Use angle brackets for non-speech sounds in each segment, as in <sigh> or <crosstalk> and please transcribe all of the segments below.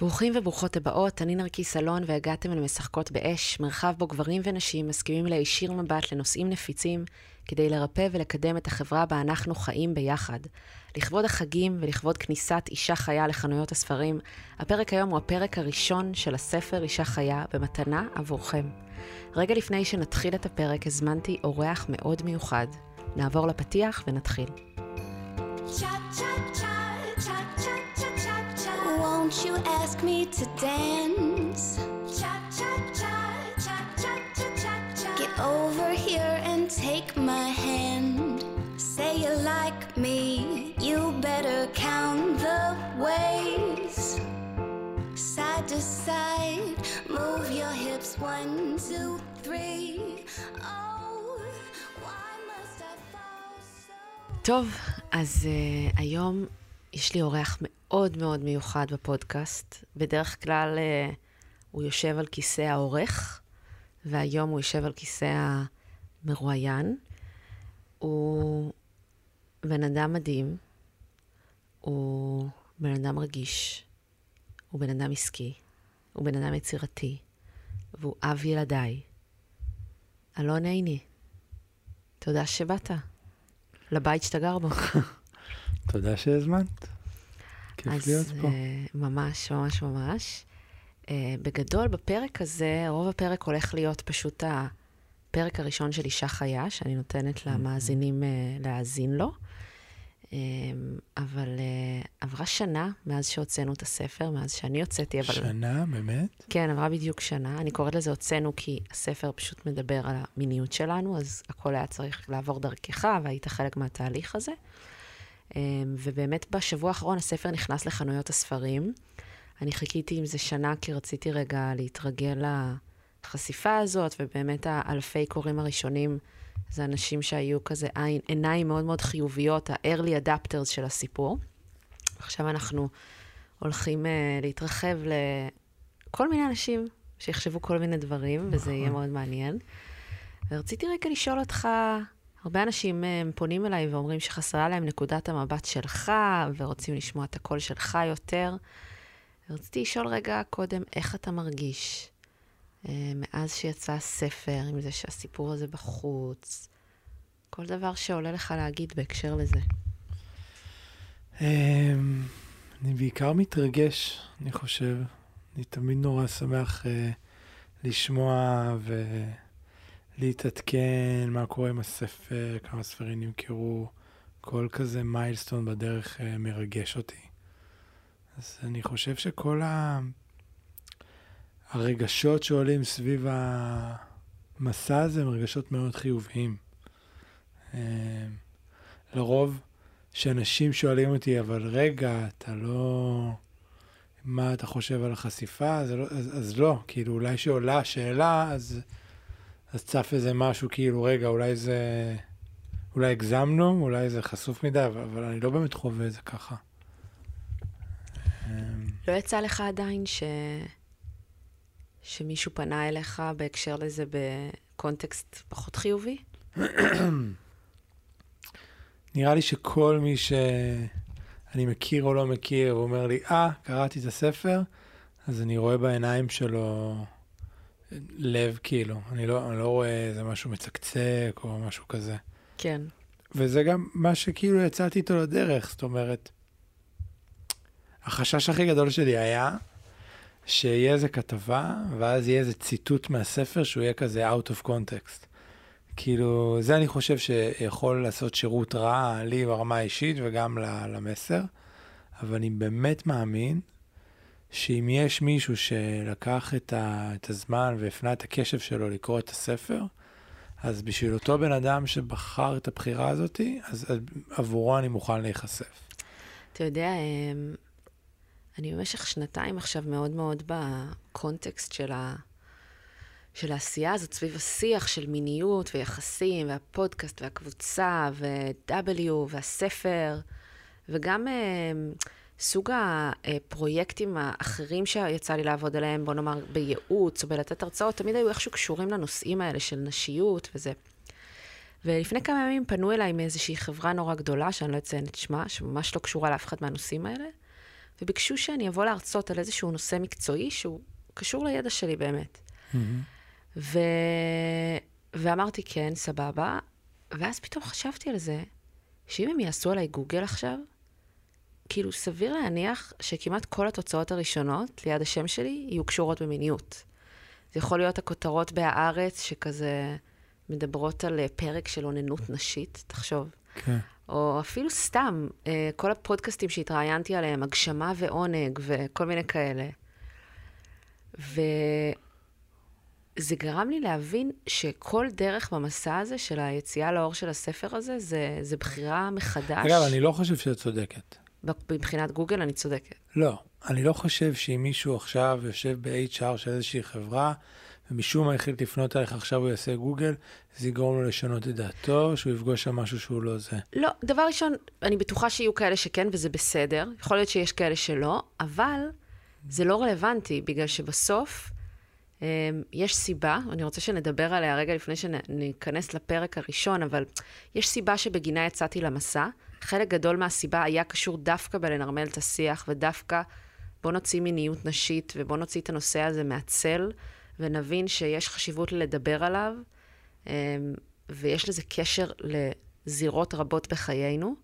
ברוכים וברוכות הבאות, אני נרקיס אלון והגעתם אל משחקות באש, מרחב בו גברים ונשים מסכימים להישיר מבט לנושאים נפיצים כדי לרפא ולקדם את החברה בה אנחנו חיים ביחד. לכבוד החגים ולכבוד כניסת אישה חיה לחנויות הספרים, הפרק היום הוא הפרק הראשון של הספר אישה חיה במתנה עבורכם. רגע לפני שנתחיל את הפרק הזמנתי אורח מאוד מיוחד. נעבור לפתיח ונתחיל. Won't you ask me to dance? Get over here and take my hand. Say you like me, you better count the ways. Side to side, move your hips one, two, three. Oh, why must I fall so? טוב, אז uh, היום יש לי אורח מאוד מאוד מיוחד בפודקאסט. בדרך כלל uh, הוא יושב על כיסא העורך, והיום הוא יושב על כיסא המרואיין. הוא בן אדם מדהים, הוא בן אדם רגיש, הוא בן אדם עסקי, הוא בן אדם יצירתי, והוא אב ילדיי. אלון עיני, תודה שבאת לבית שאתה גר בו. <laughs> תודה שהזמנת. כיף אז להיות פה. אה, ממש, ממש, ממש. אה, בגדול, בפרק הזה, רוב הפרק הולך להיות פשוט הפרק הראשון של אישה חיה, שאני נותנת למאזינים אה, להאזין לו. אבל עברה שנה מאז שהוצאנו את הספר, מאז שאני הוצאתי, אבל... שנה, באמת? כן, עברה בדיוק שנה. אני קוראת לזה הוצאנו כי הספר פשוט מדבר על המיניות שלנו, אז הכל היה צריך לעבור דרכך, והיית חלק מהתהליך הזה. אמ, ובאמת בשבוע האחרון הספר נכנס לחנויות הספרים. אני חיכיתי עם זה שנה כי רציתי רגע להתרגל לחשיפה הזאת, ובאמת האלפי קוראים הראשונים זה אנשים שהיו כזה עין, עיניים מאוד מאוד חיוביות, ה-early adapters של הסיפור. עכשיו אנחנו הולכים uh, להתרחב לכל מיני אנשים שיחשבו כל מיני דברים, וזה יהיה מאוד מעניין. ורציתי רגע לשאול אותך, הרבה אנשים uh, פונים אליי ואומרים שחסרה להם נקודת המבט שלך, ורוצים לשמוע את הקול שלך יותר. ורציתי לשאול רגע קודם, איך אתה מרגיש uh, מאז שיצא הספר, עם זה שהסיפור הזה בחוץ, כל דבר שעולה לך להגיד בהקשר לזה. אמ, אני בעיקר מתרגש, אני חושב. אני תמיד נורא שמח אה, לשמוע ולהתעדכן מה קורה עם הספר, כמה ספרים נמכרו. כל כזה מיילסטון בדרך אה, מרגש אותי. אז אני חושב שכל ה... הרגשות שעולים סביב המסע הזה הם רגשות מאוד חיוביים. אמ, לרוב, שאנשים שואלים אותי, אבל רגע, אתה לא... מה אתה חושב על החשיפה? זה לא, אז, אז לא, כאילו, אולי שעולה השאלה, אז, אז צף איזה משהו, כאילו, רגע, אולי זה... אולי הגזמנו, אולי זה חשוף מדי, אבל, אבל אני לא באמת חווה את זה ככה. אמ, לא יצא לך עדיין ש... שמישהו פנה אליך בהקשר לזה בקונטקסט פחות חיובי? <clears throat> נראה לי שכל מי שאני מכיר או לא מכיר, ואומר לי, אה, קראתי את הספר, אז אני רואה בעיניים שלו לב, כאילו. אני לא, אני לא רואה איזה משהו מצקצק או משהו כזה. כן. וזה גם מה שכאילו יצאתי איתו לדרך, זאת אומרת, החשש הכי גדול שלי היה שיהיה איזה כתבה, ואז יהיה איזה ציטוט מהספר שהוא יהיה כזה out of context. כאילו, זה אני חושב שיכול לעשות שירות רע לי ברמה האישית וגם למסר, אבל אני באמת מאמין שאם יש מישהו שלקח את, ה- את הזמן והפנה את הקשב שלו לקרוא את הספר, אז בשביל אותו בן אדם שבחר את הבחירה הזאת, אז, עבורו אני מוכן להיחשף. אתה יודע, אמ, אני במשך שנתיים עכשיו מאוד מאוד בקונטקסט של, ה... של העשייה הזאת סביב השיח של מיניות ויחסים, והפודקאסט והקבוצה, ו-W והספר, וגם אמ, סוג הפרויקטים האחרים שיצא לי לעבוד עליהם, בוא נאמר בייעוץ או בלתת הרצאות, תמיד היו איכשהו קשורים לנושאים האלה של נשיות וזה. ולפני כמה ימים פנו אליי מאיזושהי חברה נורא גדולה, שאני לא אציין את שמה, שממש לא קשורה לאף אחד מהנושאים האלה, וביקשו שאני אבוא להרצות על איזשהו נושא מקצועי שהוא קשור לידע שלי באמת. ו... ואמרתי, כן, סבבה. ואז פתאום חשבתי על זה, שאם הם יעשו עליי גוגל עכשיו, כאילו סביר להניח שכמעט כל התוצאות הראשונות ליד השם שלי יהיו קשורות במיניות. זה יכול להיות הכותרות בהארץ שכזה מדברות על אה, פרק של אוננות נשית, תחשוב. כן. או אפילו סתם, אה, כל הפודקאסטים שהתראיינתי עליהם, הגשמה ועונג וכל מיני כאלה. וזה גרם לי להבין שכל דרך במסע הזה של היציאה לאור של הספר הזה, זה, זה בחירה מחדש. אגב, אני לא חושב שאת צודקת. מבחינת גוגל אני צודקת. לא, אני לא חושב שאם מישהו עכשיו יושב ב-HR של איזושהי חברה, ומשום מה החליט לפנות אליך, עכשיו הוא יעשה גוגל, זה יגרום לו לשנות את דעתו, שהוא יפגוש שם משהו שהוא לא זה. לא, דבר ראשון, אני בטוחה שיהיו כאלה שכן, וזה בסדר. יכול להיות שיש כאלה שלא, אבל זה לא רלוונטי, בגלל שבסוף um, יש סיבה, אני רוצה שנדבר עליה רגע לפני שניכנס לפרק הראשון, אבל יש סיבה שבגינה יצאתי למסע. חלק גדול מהסיבה היה קשור דווקא בלנרמל את השיח, ודווקא בוא נוציא מיניות נשית, ובוא נוציא את הנושא הזה מהצל, ונבין שיש חשיבות לדבר עליו, um, ויש לזה קשר לזירות רבות בחיינו.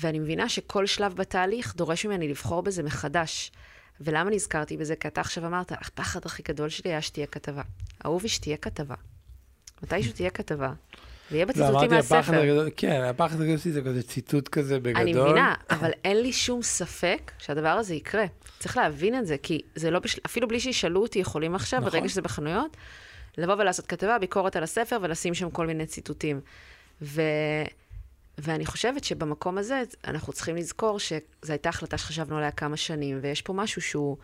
ואני מבינה שכל שלב בתהליך דורש ממני לבחור בזה מחדש. ולמה נזכרתי בזה? כי אתה עכשיו אמרת, הפחד הכי גדול שלי היה שתהיה כתבה. אהובי, שתהיה כתבה. מתישהו תהיה כתבה. ויהיה לא, בציטוטים אמרתי, הפחד מהספר. הגדול, כן, הפחד הגדול שלי זה כזה ציטוט כזה בגדול. אני מבינה, אבל אין לי שום ספק שהדבר הזה יקרה. צריך להבין את זה, כי זה לא, בשל... אפילו בלי שישאלו אותי, יכולים עכשיו, נכון. ברגע שזה בחנויות, לבוא ולעשות כתבה, ביקורת על הספר, ולשים שם כל מיני ציטוטים. ו... ואני חושבת שבמקום הזה, אנחנו צריכים לזכור שזו הייתה החלטה שחשבנו עליה כמה שנים, ויש פה משהו שהוא,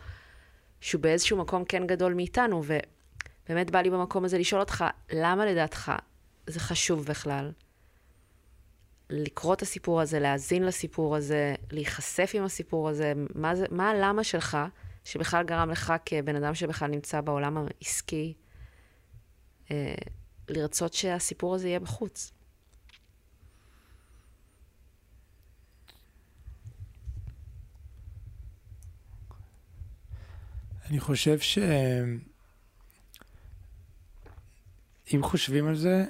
שהוא באיזשהו מקום כן גדול מאיתנו, ובאמת בא לי במקום הזה לשאול אותך, למה לדעתך זה חשוב בכלל? לקרוא את הסיפור הזה, להאזין לסיפור הזה, להיחשף עם הסיפור הזה, מה, זה, מה הלמה שלך, שבכלל גרם לך כבן אדם שבכלל נמצא בעולם העסקי, אה, לרצות שהסיפור הזה יהיה בחוץ? אני חושב ש... אם חושבים על זה,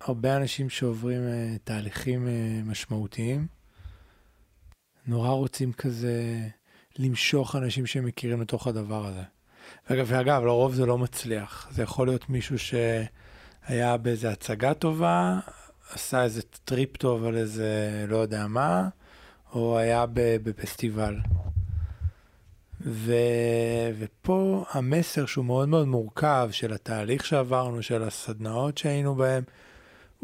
הרבה אנשים שעוברים uh, תהליכים uh, משמעותיים, נורא רוצים כזה למשוך אנשים שהם מכירים לתוך הדבר הזה. ואגב, ואגב, לרוב זה לא מצליח. זה יכול להיות מישהו שהיה באיזה הצגה טובה, עשה איזה טריפ טוב על איזה לא יודע מה, או היה בפסטיבל. ו... ופה המסר שהוא מאוד מאוד מורכב של התהליך שעברנו, של הסדנאות שהיינו בהם,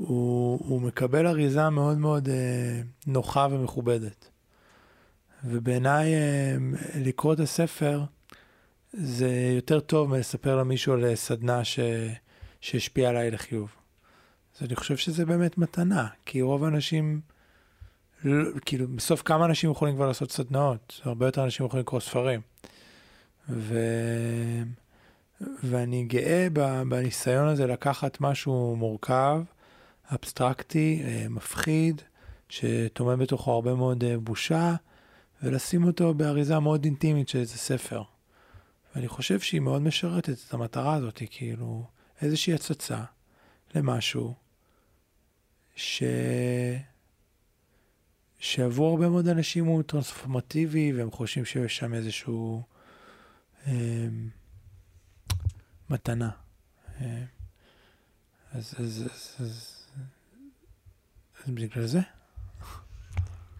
הוא, הוא מקבל אריזה מאוד מאוד אה, נוחה ומכובדת. ובעיניי אה, לקרוא את הספר זה יותר טוב מלספר למישהו על סדנה ש... שהשפיעה עליי לחיוב. אז אני חושב שזה באמת מתנה, כי רוב האנשים, לא, כאילו בסוף כמה אנשים יכולים כבר לעשות סדנאות? הרבה יותר אנשים יכולים לקרוא ספרים. ו... ואני גאה בניסיון הזה לקחת משהו מורכב, אבסטרקטי, אה, מפחיד, שטומן בתוכו הרבה מאוד אה, בושה, ולשים אותו באריזה מאוד אינטימית של איזה ספר. ואני חושב שהיא מאוד משרתת את המטרה הזאת, כאילו איזושהי הצצה למשהו ש... שעבור הרבה מאוד אנשים הוא טרנספורמטיבי, והם חושבים שיש שם איזשהו אה, מתנה. אה, אז, אז, אז, אז, בגלל זה.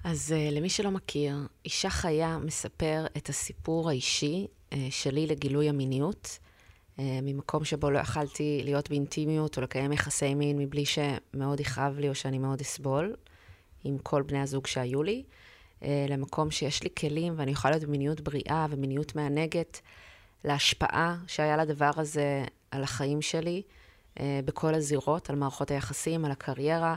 אז uh, למי שלא מכיר, אישה חיה מספר את הסיפור האישי uh, שלי לגילוי המיניות, uh, ממקום שבו לא יכלתי להיות באינטימיות או לקיים יחסי מין מבלי שמאוד יכאב לי או שאני מאוד אסבול, עם כל בני הזוג שהיו לי, uh, למקום שיש לי כלים ואני יכולה להיות במיניות בריאה ומיניות מענגת, להשפעה שהיה לדבר הזה על החיים שלי, uh, בכל הזירות, על מערכות היחסים, על הקריירה.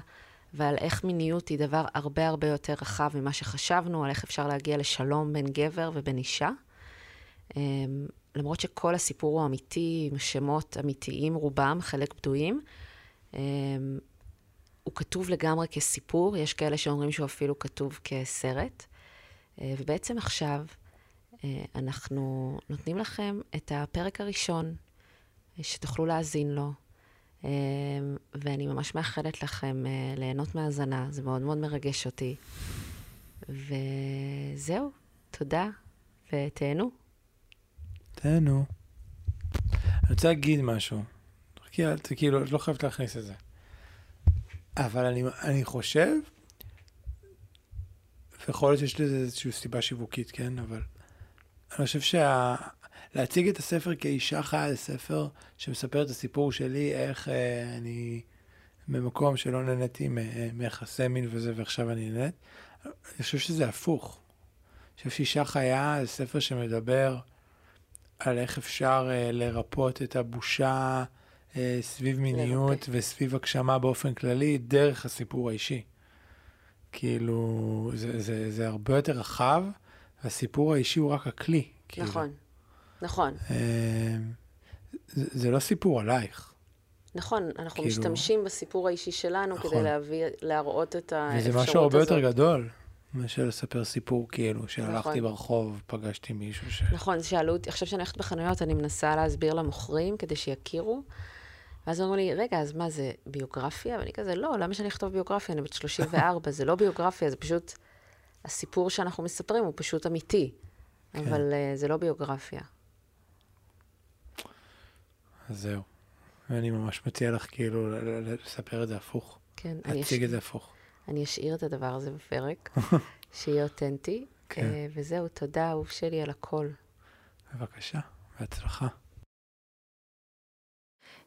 ועל איך מיניות היא דבר הרבה הרבה יותר רחב ממה שחשבנו, על איך אפשר להגיע לשלום בין גבר ובין אישה. אמ, למרות שכל הסיפור הוא אמיתי, עם שמות אמיתיים רובם, חלק בדויים. אמ, הוא כתוב לגמרי כסיפור, יש כאלה שאומרים שהוא אפילו כתוב כסרט. אה, ובעצם עכשיו אה, אנחנו נותנים לכם את הפרק הראשון, אה, שתוכלו להאזין לו, ואני ממש מאחלת לכם אה, ליהנות מהאזנה, זה מאוד מאוד מרגש אותי. וזהו, תודה, ותהנו. תהנו. אני רוצה להגיד משהו. כאילו, את לא חייבת להכניס את זה. אבל אני, אני חושב, ויכול להיות שיש לזה איזושהי סיבה שיווקית, כן? אבל אני חושב שה... להציג את הספר כאישה חיה זה ספר שמספר את הסיפור שלי, איך אה, אני במקום שלא נהניתי מ- מיחסי מין וזה, ועכשיו אני נהנית. אני חושב שזה הפוך. אני חושב שאישה חיה זה ספר שמדבר על איך אפשר אה, לרפות את הבושה אה, סביב מיניות לרפא. וסביב הגשמה באופן כללי, דרך הסיפור האישי. כאילו, זה, זה, זה הרבה יותר רחב, והסיפור האישי הוא רק הכלי. כאילו. נכון, נכון, אה, זה, זה לא סיפור עלייך, נכון, אנחנו כאילו- משתמשים בסיפור האישי שלנו כדי נכון. להביא, להראות את האפשרות וזה הזאת. משהו הרבה יותר גדול מאשר לספר סיפור כאילו, שהלכתי נכון. ברחוב, פגשתי מישהו ש... נכון, שאלו אותי, עכשיו שאני הולכת בחנויות, אני מנסה להסביר למוכרים כדי שיכירו. ואז אמרו לי, רגע, אז מה, זה ביוגרפיה? ואני כזה, לא, למה שאני אכתוב ביוגרפיה? אני בת 34, זה לא ביוגרפיה, זה פשוט, הסיפור שאנחנו מספרים הוא פשוט אמיתי. כן. אבל uh, זה לא ביוגרפיה. אז זהו. ואני ממש מציע לך כאילו לספר את זה הפוך, כן, אני, להציג את. זה הפוך. אני אשאיר את הדבר הזה בפרק, <laughs> שיהיה אותנטי. כן. אה, וזהו, תודה, אהוב שלי, על הכל. בבקשה, בהצלחה.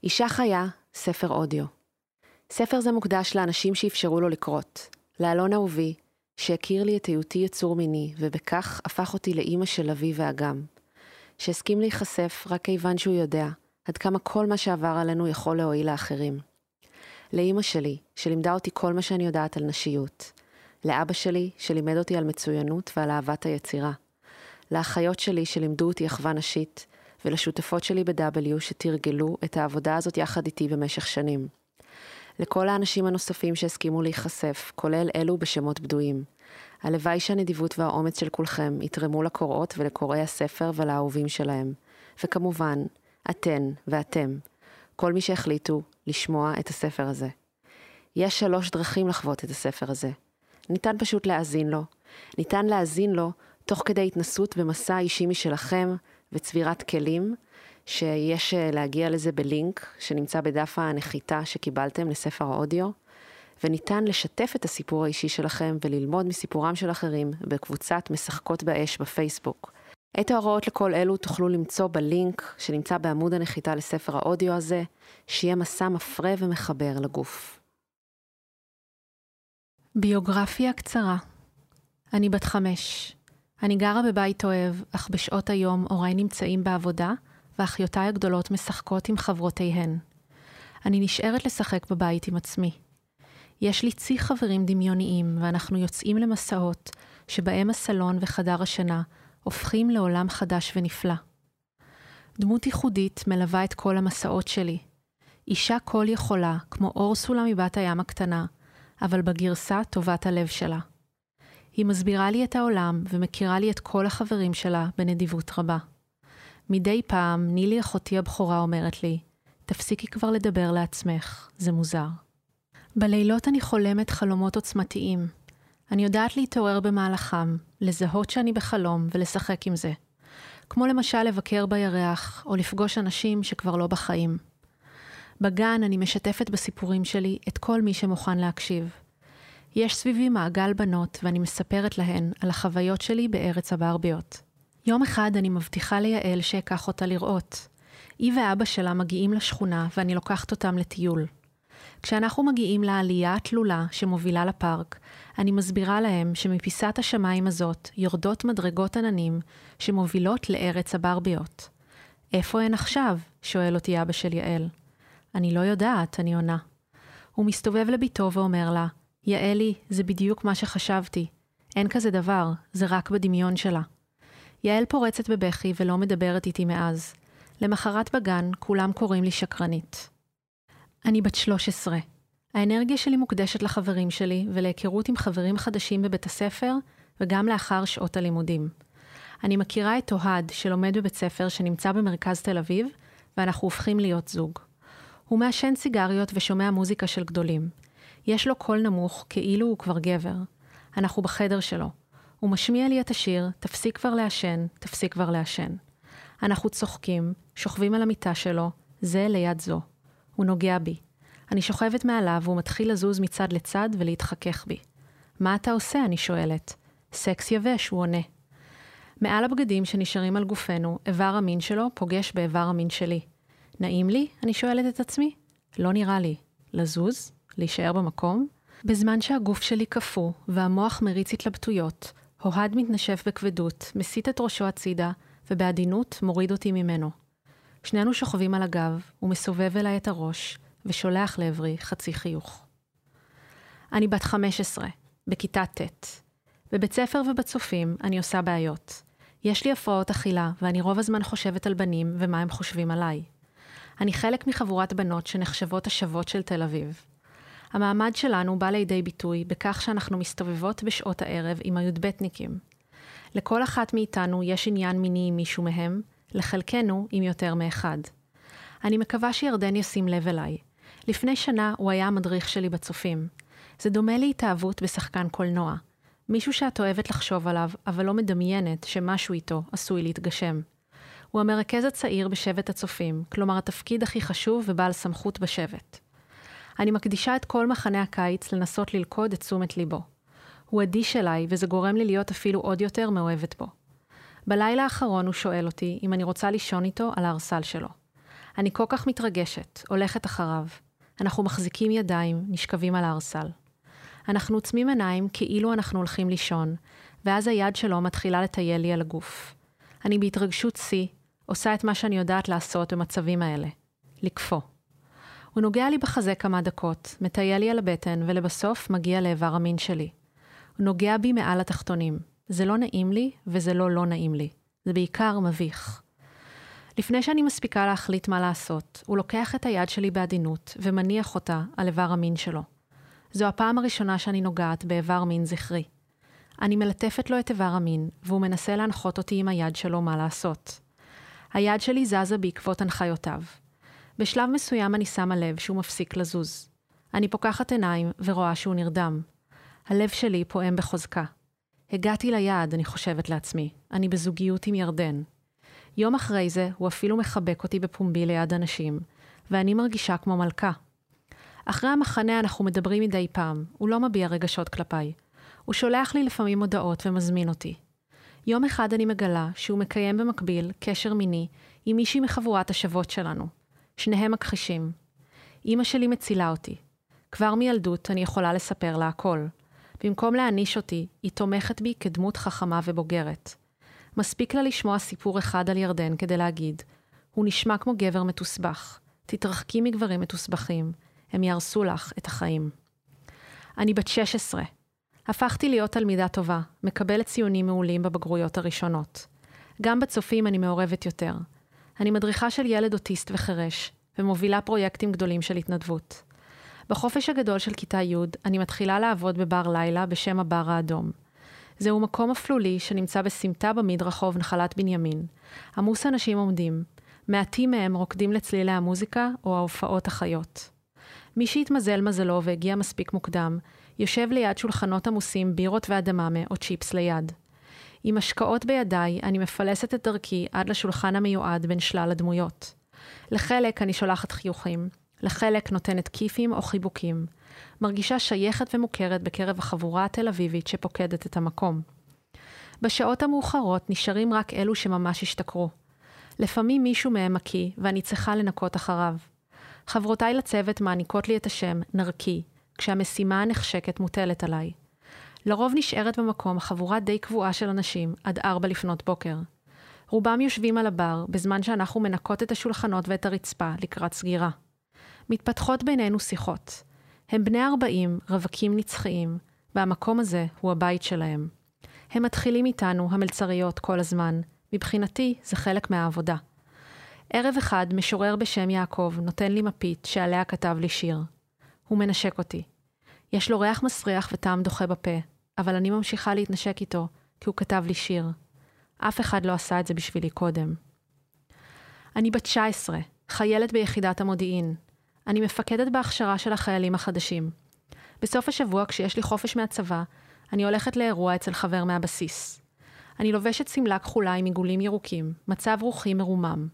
אישה חיה, ספר אודיו. ספר זה מוקדש לאנשים שאפשרו לו לקרות. לאלון אהובי, שהכיר לי את היותי יצור מיני, ובכך הפך אותי לאימא של אבי ואגם. שהסכים להיחשף רק כיוון שהוא יודע עד כמה כל מה שעבר עלינו יכול להועיל לאחרים. לאימא שלי, שלימדה אותי כל מה שאני יודעת על נשיות. לאבא שלי, שלימד אותי על מצוינות ועל אהבת היצירה. לאחיות שלי, שלימדו אותי אחווה נשית, ולשותפות שלי ב-W שתרגלו את העבודה הזאת יחד איתי במשך שנים. לכל האנשים הנוספים שהסכימו להיחשף, כולל אלו בשמות בדויים. הלוואי שהנדיבות והאומץ של כולכם יתרמו לקוראות ולקוראי הספר ולאהובים שלהם. וכמובן, אתן ואתם, כל מי שהחליטו לשמוע את הספר הזה. יש שלוש דרכים לחוות את הספר הזה. ניתן פשוט להאזין לו. ניתן להאזין לו תוך כדי התנסות במסע אישי משלכם וצבירת כלים, שיש אה, להגיע לזה בלינק שנמצא בדף הנחיתה שקיבלתם לספר האודיו, וניתן לשתף את הסיפור האישי שלכם וללמוד מסיפורם של אחרים בקבוצת משחקות באש בפייסבוק. את ההוראות לכל אלו תוכלו למצוא בלינק שנמצא בעמוד הנחיתה לספר האודיו הזה, שיהיה מסע מפרה ומחבר לגוף. ביוגרפיה קצרה אני בת חמש. אני גרה בבית אוהב, אך בשעות היום הוריי נמצאים בעבודה, ואחיותיי הגדולות משחקות עם חברותיהן. אני נשארת לשחק בבית עם עצמי. יש לי צי חברים דמיוניים, ואנחנו יוצאים למסעות, שבהם הסלון וחדר השינה הופכים לעולם חדש ונפלא. דמות ייחודית מלווה את כל המסעות שלי. אישה כל יכולה, כמו אורסולה מבת הים הקטנה, אבל בגרסה טובת הלב שלה. היא מסבירה לי את העולם ומכירה לי את כל החברים שלה בנדיבות רבה. מדי פעם נילי אחותי הבכורה אומרת לי, תפסיקי כבר לדבר לעצמך, זה מוזר. בלילות אני חולמת חלומות עוצמתיים. אני יודעת להתעורר במהלכם, לזהות שאני בחלום ולשחק עם זה. כמו למשל לבקר בירח, או לפגוש אנשים שכבר לא בחיים. בגן אני משתפת בסיפורים שלי את כל מי שמוכן להקשיב. יש סביבי מעגל בנות ואני מספרת להן על החוויות שלי בארץ הברביות. יום אחד אני מבטיחה ליעל שאקח אותה לראות. היא ואבא שלה מגיעים לשכונה ואני לוקחת אותם לטיול. כשאנחנו מגיעים לעלייה התלולה שמובילה לפארק, אני מסבירה להם שמפיסת השמיים הזאת יורדות מדרגות עננים שמובילות לארץ הברביות. איפה הן עכשיו? שואל אותי אבא של יעל. אני לא יודעת, אני עונה. הוא מסתובב לביתו ואומר לה, יעלי, זה בדיוק מה שחשבתי. אין כזה דבר, זה רק בדמיון שלה. יעל פורצת בבכי ולא מדברת איתי מאז. למחרת בגן, כולם קוראים לי שקרנית. אני בת 13. האנרגיה שלי מוקדשת לחברים שלי ולהיכרות עם חברים חדשים בבית הספר וגם לאחר שעות הלימודים. אני מכירה את אוהד, שלומד בבית ספר שנמצא במרכז תל אביב, ואנחנו הופכים להיות זוג. הוא מעשן סיגריות ושומע מוזיקה של גדולים. יש לו קול נמוך, כאילו הוא כבר גבר. אנחנו בחדר שלו. הוא משמיע לי את השיר, תפסיק כבר לעשן, תפסיק כבר לעשן. אנחנו צוחקים, שוכבים על המיטה שלו, זה ליד זו. הוא נוגע בי. אני שוכבת מעליו והוא מתחיל לזוז מצד לצד ולהתחכך בי. מה אתה עושה? אני שואלת. סקס יבש, הוא עונה. מעל הבגדים שנשארים על גופנו, איבר המין שלו פוגש באיבר המין שלי. נעים לי? אני שואלת את עצמי. לא נראה לי. לזוז? להישאר במקום? בזמן שהגוף שלי קפוא והמוח מריץ התלבטויות, אוהד מתנשף בכבדות, מסיט את ראשו הצידה, ובעדינות מוריד אותי ממנו. שנינו שוכבים על הגב, הוא מסובב אליי את הראש, ושולח לעברי חצי חיוך. אני בת 15, בכיתה ט'. בבית ספר ובצופים אני עושה בעיות. יש לי הפרעות אכילה, ואני רוב הזמן חושבת על בנים ומה הם חושבים עליי. אני חלק מחבורת בנות שנחשבות השוות של תל אביב. המעמד שלנו בא לידי ביטוי בכך שאנחנו מסתובבות בשעות הערב עם הי"בניקים. לכל אחת מאיתנו יש עניין מיני עם מישהו מהם, לחלקנו עם יותר מאחד. אני מקווה שירדן ישים לב אליי. לפני שנה הוא היה המדריך שלי בצופים. זה דומה להתאהבות בשחקן קולנוע. מישהו שאת אוהבת לחשוב עליו, אבל לא מדמיינת שמשהו איתו עשוי להתגשם. הוא המרכז הצעיר בשבט הצופים, כלומר התפקיד הכי חשוב ובעל סמכות בשבט. אני מקדישה את כל מחנה הקיץ לנסות ללכוד את תשומת ליבו. הוא אדיש אליי, וזה גורם לי להיות אפילו עוד יותר מאוהבת בו. בלילה האחרון הוא שואל אותי אם אני רוצה לישון איתו על הארסל שלו. אני כל כך מתרגשת, הולכת אחריו. אנחנו מחזיקים ידיים, נשכבים על הארסל. אנחנו עוצמים עיניים כאילו אנחנו הולכים לישון, ואז היד שלו מתחילה לטייל לי על הגוף. אני בהתרגשות שיא, עושה את מה שאני יודעת לעשות במצבים האלה, לקפוא. הוא נוגע לי בחזה כמה דקות, מטייל לי על הבטן, ולבסוף מגיע לאיבר המין שלי. הוא נוגע בי מעל התחתונים. זה לא נעים לי, וזה לא לא נעים לי. זה בעיקר מביך. לפני שאני מספיקה להחליט מה לעשות, הוא לוקח את היד שלי בעדינות ומניח אותה על איבר המין שלו. זו הפעם הראשונה שאני נוגעת באיבר מין זכרי. אני מלטפת לו את איבר המין, והוא מנסה להנחות אותי עם היד שלו מה לעשות. היד שלי זזה בעקבות הנחיותיו. בשלב מסוים אני שמה לב שהוא מפסיק לזוז. אני פוקחת עיניים ורואה שהוא נרדם. הלב שלי פועם בחוזקה. הגעתי ליעד, אני חושבת לעצמי. אני בזוגיות עם ירדן. יום אחרי זה, הוא אפילו מחבק אותי בפומבי ליד אנשים, ואני מרגישה כמו מלכה. אחרי המחנה אנחנו מדברים מדי פעם, הוא לא מביע רגשות כלפיי. הוא שולח לי לפעמים הודעות ומזמין אותי. יום אחד אני מגלה שהוא מקיים במקביל קשר מיני עם מישהי מחבורת השוות שלנו. שניהם מכחישים. אמא שלי מצילה אותי. כבר מילדות אני יכולה לספר לה הכל. במקום להעניש אותי, היא תומכת בי כדמות חכמה ובוגרת. מספיק לה לשמוע סיפור אחד על ירדן כדי להגיד, הוא נשמע כמו גבר מתוסבך. תתרחקי מגברים מתוסבכים, הם יהרסו לך את החיים. אני בת 16. הפכתי להיות תלמידה טובה, מקבלת ציונים מעולים בבגרויות הראשונות. גם בצופים אני מעורבת יותר. אני מדריכה של ילד אוטיסט וחירש, ומובילה פרויקטים גדולים של התנדבות. בחופש הגדול של כיתה י' אני מתחילה לעבוד בבר לילה בשם הבר האדום. זהו מקום אפלולי שנמצא בסמטה במדרחוב נחלת בנימין. עמוס אנשים עומדים. מעטים מהם רוקדים לצלילי המוזיקה או ההופעות החיות. מי שהתמזל מזלו והגיע מספיק מוקדם, יושב ליד שולחנות עמוסים בירות ואדממה או צ'יפס ליד. עם השקעות בידיי, אני מפלסת את דרכי עד לשולחן המיועד בין שלל הדמויות. לחלק אני שולחת חיוכים, לחלק נותנת כיפים או חיבוקים. מרגישה שייכת ומוכרת בקרב החבורה התל אביבית שפוקדת את המקום. בשעות המאוחרות נשארים רק אלו שממש השתכרו. לפעמים מישהו מהם מקיא, ואני צריכה לנקות אחריו. חברותיי לצוות מעניקות לי את השם נרקי, כשהמשימה הנחשקת מוטלת עליי. לרוב נשארת במקום חבורה די קבועה של אנשים עד ארבע לפנות בוקר. רובם יושבים על הבר, בזמן שאנחנו מנקות את השולחנות ואת הרצפה לקראת סגירה. מתפתחות בינינו שיחות. הם בני ארבעים, רווקים נצחיים, והמקום הזה הוא הבית שלהם. הם מתחילים איתנו, המלצריות, כל הזמן. מבחינתי, זה חלק מהעבודה. ערב אחד, משורר בשם יעקב נותן לי מפית שעליה כתב לי שיר. הוא מנשק אותי. יש לו ריח מסריח וטעם דוחה בפה, אבל אני ממשיכה להתנשק איתו, כי הוא כתב לי שיר. אף אחד לא עשה את זה בשבילי קודם. אני בת 19, חיילת ביחידת המודיעין. אני מפקדת בהכשרה של החיילים החדשים. בסוף השבוע, כשיש לי חופש מהצבא, אני הולכת לאירוע אצל חבר מהבסיס. אני לובשת שמלה כחולה עם עיגולים ירוקים, מצב רוחי מרומם.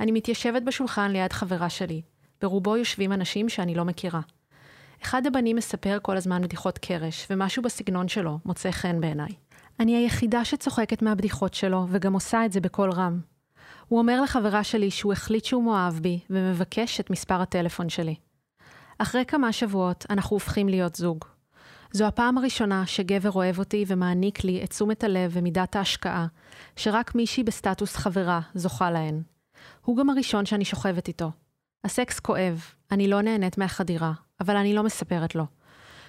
אני מתיישבת בשולחן ליד חברה שלי, ברובו יושבים אנשים שאני לא מכירה. אחד הבנים מספר כל הזמן בדיחות קרש, ומשהו בסגנון שלו מוצא חן בעיניי. אני היחידה שצוחקת מהבדיחות שלו, וגם עושה את זה בקול רם. הוא אומר לחברה שלי שהוא החליט שהוא מאוהב בי, ומבקש את מספר הטלפון שלי. אחרי כמה שבועות, אנחנו הופכים להיות זוג. זו הפעם הראשונה שגבר אוהב אותי ומעניק לי את תשומת הלב ומידת ההשקעה, שרק מישהי בסטטוס חברה זוכה להן. הוא גם הראשון שאני שוכבת איתו. הסקס כואב, אני לא נהנית מהחדירה, אבל אני לא מספרת לו.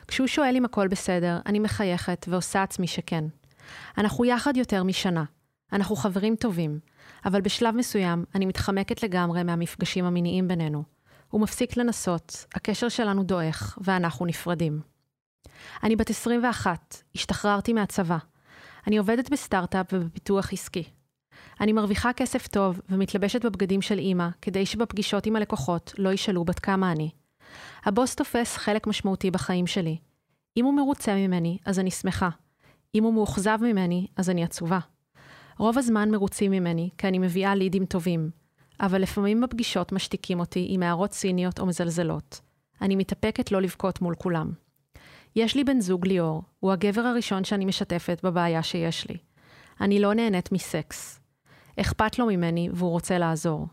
כשהוא שואל אם הכל בסדר, אני מחייכת ועושה עצמי שכן. אנחנו יחד יותר משנה. אנחנו חברים טובים, אבל בשלב מסוים אני מתחמקת לגמרי מהמפגשים המיניים בינינו. הוא מפסיק לנסות, הקשר שלנו דועך, ואנחנו נפרדים. אני בת 21, השתחררתי מהצבא. אני עובדת בסטארט-אפ ובפיתוח עסקי. אני מרוויחה כסף טוב ומתלבשת בבגדים של אימא, כדי שבפגישות עם הלקוחות לא ישאלו בת כמה אני. הבוס תופס חלק משמעותי בחיים שלי. אם הוא מרוצה ממני, אז אני שמחה. אם הוא מאוכזב ממני, אז אני עצובה. רוב הזמן מרוצים ממני, כי אני מביאה לידים טובים, אבל לפעמים בפגישות משתיקים אותי עם הערות ציניות או מזלזלות. אני מתאפקת לא לבכות מול כולם. יש לי בן זוג ליאור, הוא הגבר הראשון שאני משתפת בבעיה שיש לי. אני לא נהנית מסקס. אכפת לו ממני והוא רוצה לעזור.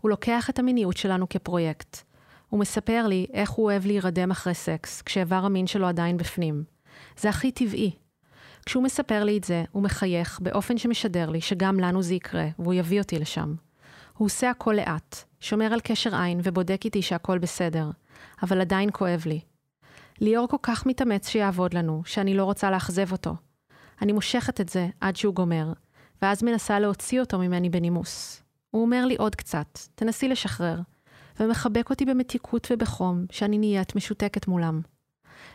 הוא לוקח את המיניות שלנו כפרויקט. הוא מספר לי איך הוא אוהב להירדם אחרי סקס, כשאיבר המין שלו עדיין בפנים. זה הכי טבעי. כשהוא מספר לי את זה, הוא מחייך באופן שמשדר לי שגם לנו זה יקרה, והוא יביא אותי לשם. הוא עושה הכל לאט, שומר על קשר עין ובודק איתי שהכל בסדר, אבל עדיין כואב לי. ליאור כל כך מתאמץ שיעבוד לנו, שאני לא רוצה לאכזב אותו. אני מושכת את זה עד שהוא גומר, ואז מנסה להוציא אותו ממני בנימוס. הוא אומר לי עוד קצת, תנסי לשחרר, ומחבק אותי במתיקות ובחום, שאני נהיית משותקת מולם.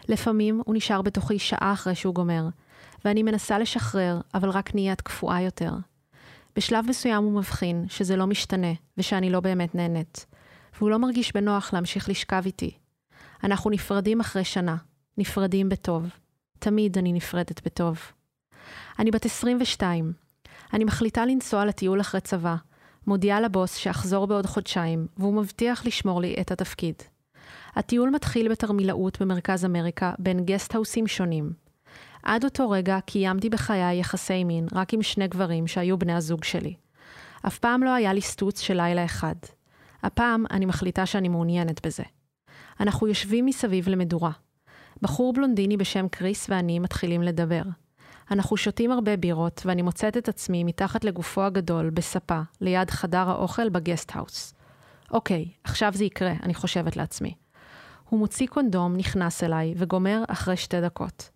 לפעמים הוא נשאר בתוכי שעה אחרי שהוא גומר, ואני מנסה לשחרר, אבל רק נהיית קפואה יותר. בשלב מסוים הוא מבחין שזה לא משתנה, ושאני לא באמת נהנית, והוא לא מרגיש בנוח להמשיך לשכב איתי. אנחנו נפרדים אחרי שנה, נפרדים בטוב. תמיד אני נפרדת בטוב. אני בת 22. אני מחליטה לנסוע לטיול אחרי צבא, מודיעה לבוס שאחזור בעוד חודשיים, והוא מבטיח לשמור לי את התפקיד. הטיול מתחיל בתרמילאות במרכז אמריקה בין גסטהאוסים שונים. עד אותו רגע קיימתי בחיי יחסי מין רק עם שני גברים שהיו בני הזוג שלי. אף פעם לא היה לי סטוץ של לילה אחד. הפעם אני מחליטה שאני מעוניינת בזה. אנחנו יושבים מסביב למדורה. בחור בלונדיני בשם קריס ואני מתחילים לדבר. אנחנו שותים הרבה בירות, ואני מוצאת את עצמי מתחת לגופו הגדול, בספה, ליד חדר האוכל בגסטהאוס. אוקיי, עכשיו זה יקרה, אני חושבת לעצמי. הוא מוציא קונדום, נכנס אליי, וגומר אחרי שתי דקות.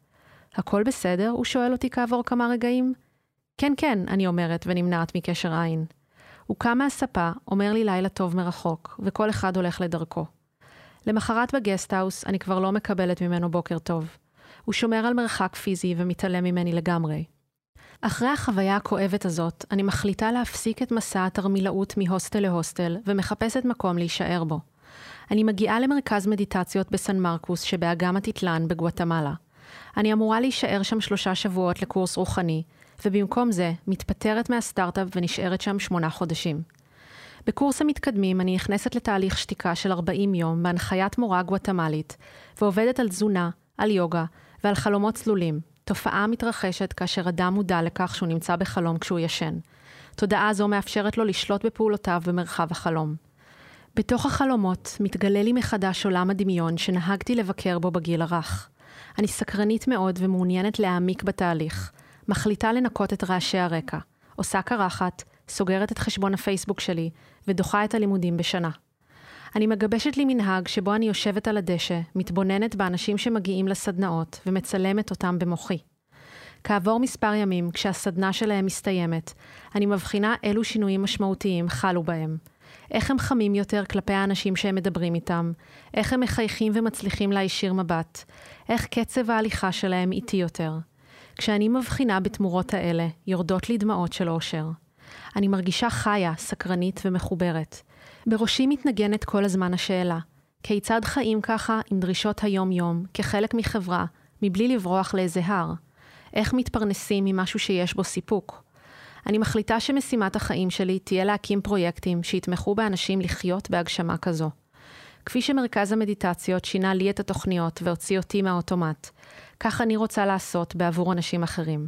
הכל בסדר? הוא שואל אותי כעבור כמה רגעים. כן, כן, אני אומרת, ונמנעת מקשר עין. הוא קם מהספה, אומר לי לילה טוב מרחוק, וכל אחד הולך לדרכו. למחרת בגסטהאוס אני כבר לא מקבלת ממנו בוקר טוב. הוא שומר על מרחק פיזי ומתעלם ממני לגמרי. אחרי החוויה הכואבת הזאת, אני מחליטה להפסיק את מסע התרמילאות מהוסטל להוסטל, ומחפשת מקום להישאר בו. אני מגיעה למרכז מדיטציות בסן מרקוס שבאגם הטיטלן בגואטמלה. אני אמורה להישאר שם שלושה שבועות לקורס רוחני, ובמקום זה, מתפטרת מהסטארט-אפ ונשארת שם שמונה חודשים. בקורס המתקדמים אני נכנסת לתהליך שתיקה של 40 יום בהנחיית מורה גואטמלית, ועובדת על תזונה, על יוגה ועל חלומות צלולים, תופעה מתרחשת כאשר אדם מודע לכך שהוא נמצא בחלום כשהוא ישן. תודעה זו מאפשרת לו לשלוט בפעולותיו במרחב החלום. בתוך החלומות מתגלה לי מחדש עולם הדמיון שנהגתי לבקר בו בגיל הרך. אני סקרנית מאוד ומעוניינת להעמיק בתהליך. מחליטה לנקות את רעשי הרקע. עושה קרחת, סוגרת את חשבון הפייסבוק שלי, ודוחה את הלימודים בשנה. אני מגבשת לי מנהג שבו אני יושבת על הדשא, מתבוננת באנשים שמגיעים לסדנאות, ומצלמת אותם במוחי. כעבור מספר ימים, כשהסדנה שלהם מסתיימת, אני מבחינה אילו שינויים משמעותיים חלו בהם. איך הם חמים יותר כלפי האנשים שהם מדברים איתם, איך הם מחייכים ומצליחים להישיר מבט, איך קצב ההליכה שלהם איטי יותר. כשאני מבחינה בתמורות האלה, יורדות לי דמעות של אושר. אני מרגישה חיה, סקרנית ומחוברת. בראשי מתנגנת כל הזמן השאלה, כיצד חיים ככה עם דרישות היום-יום, כחלק מחברה, מבלי לברוח לאיזה הר? איך מתפרנסים ממשהו שיש בו סיפוק? אני מחליטה שמשימת החיים שלי תהיה להקים פרויקטים שיתמכו באנשים לחיות בהגשמה כזו. כפי שמרכז המדיטציות שינה לי את התוכניות והוציא אותי מהאוטומט, כך אני רוצה לעשות בעבור אנשים אחרים.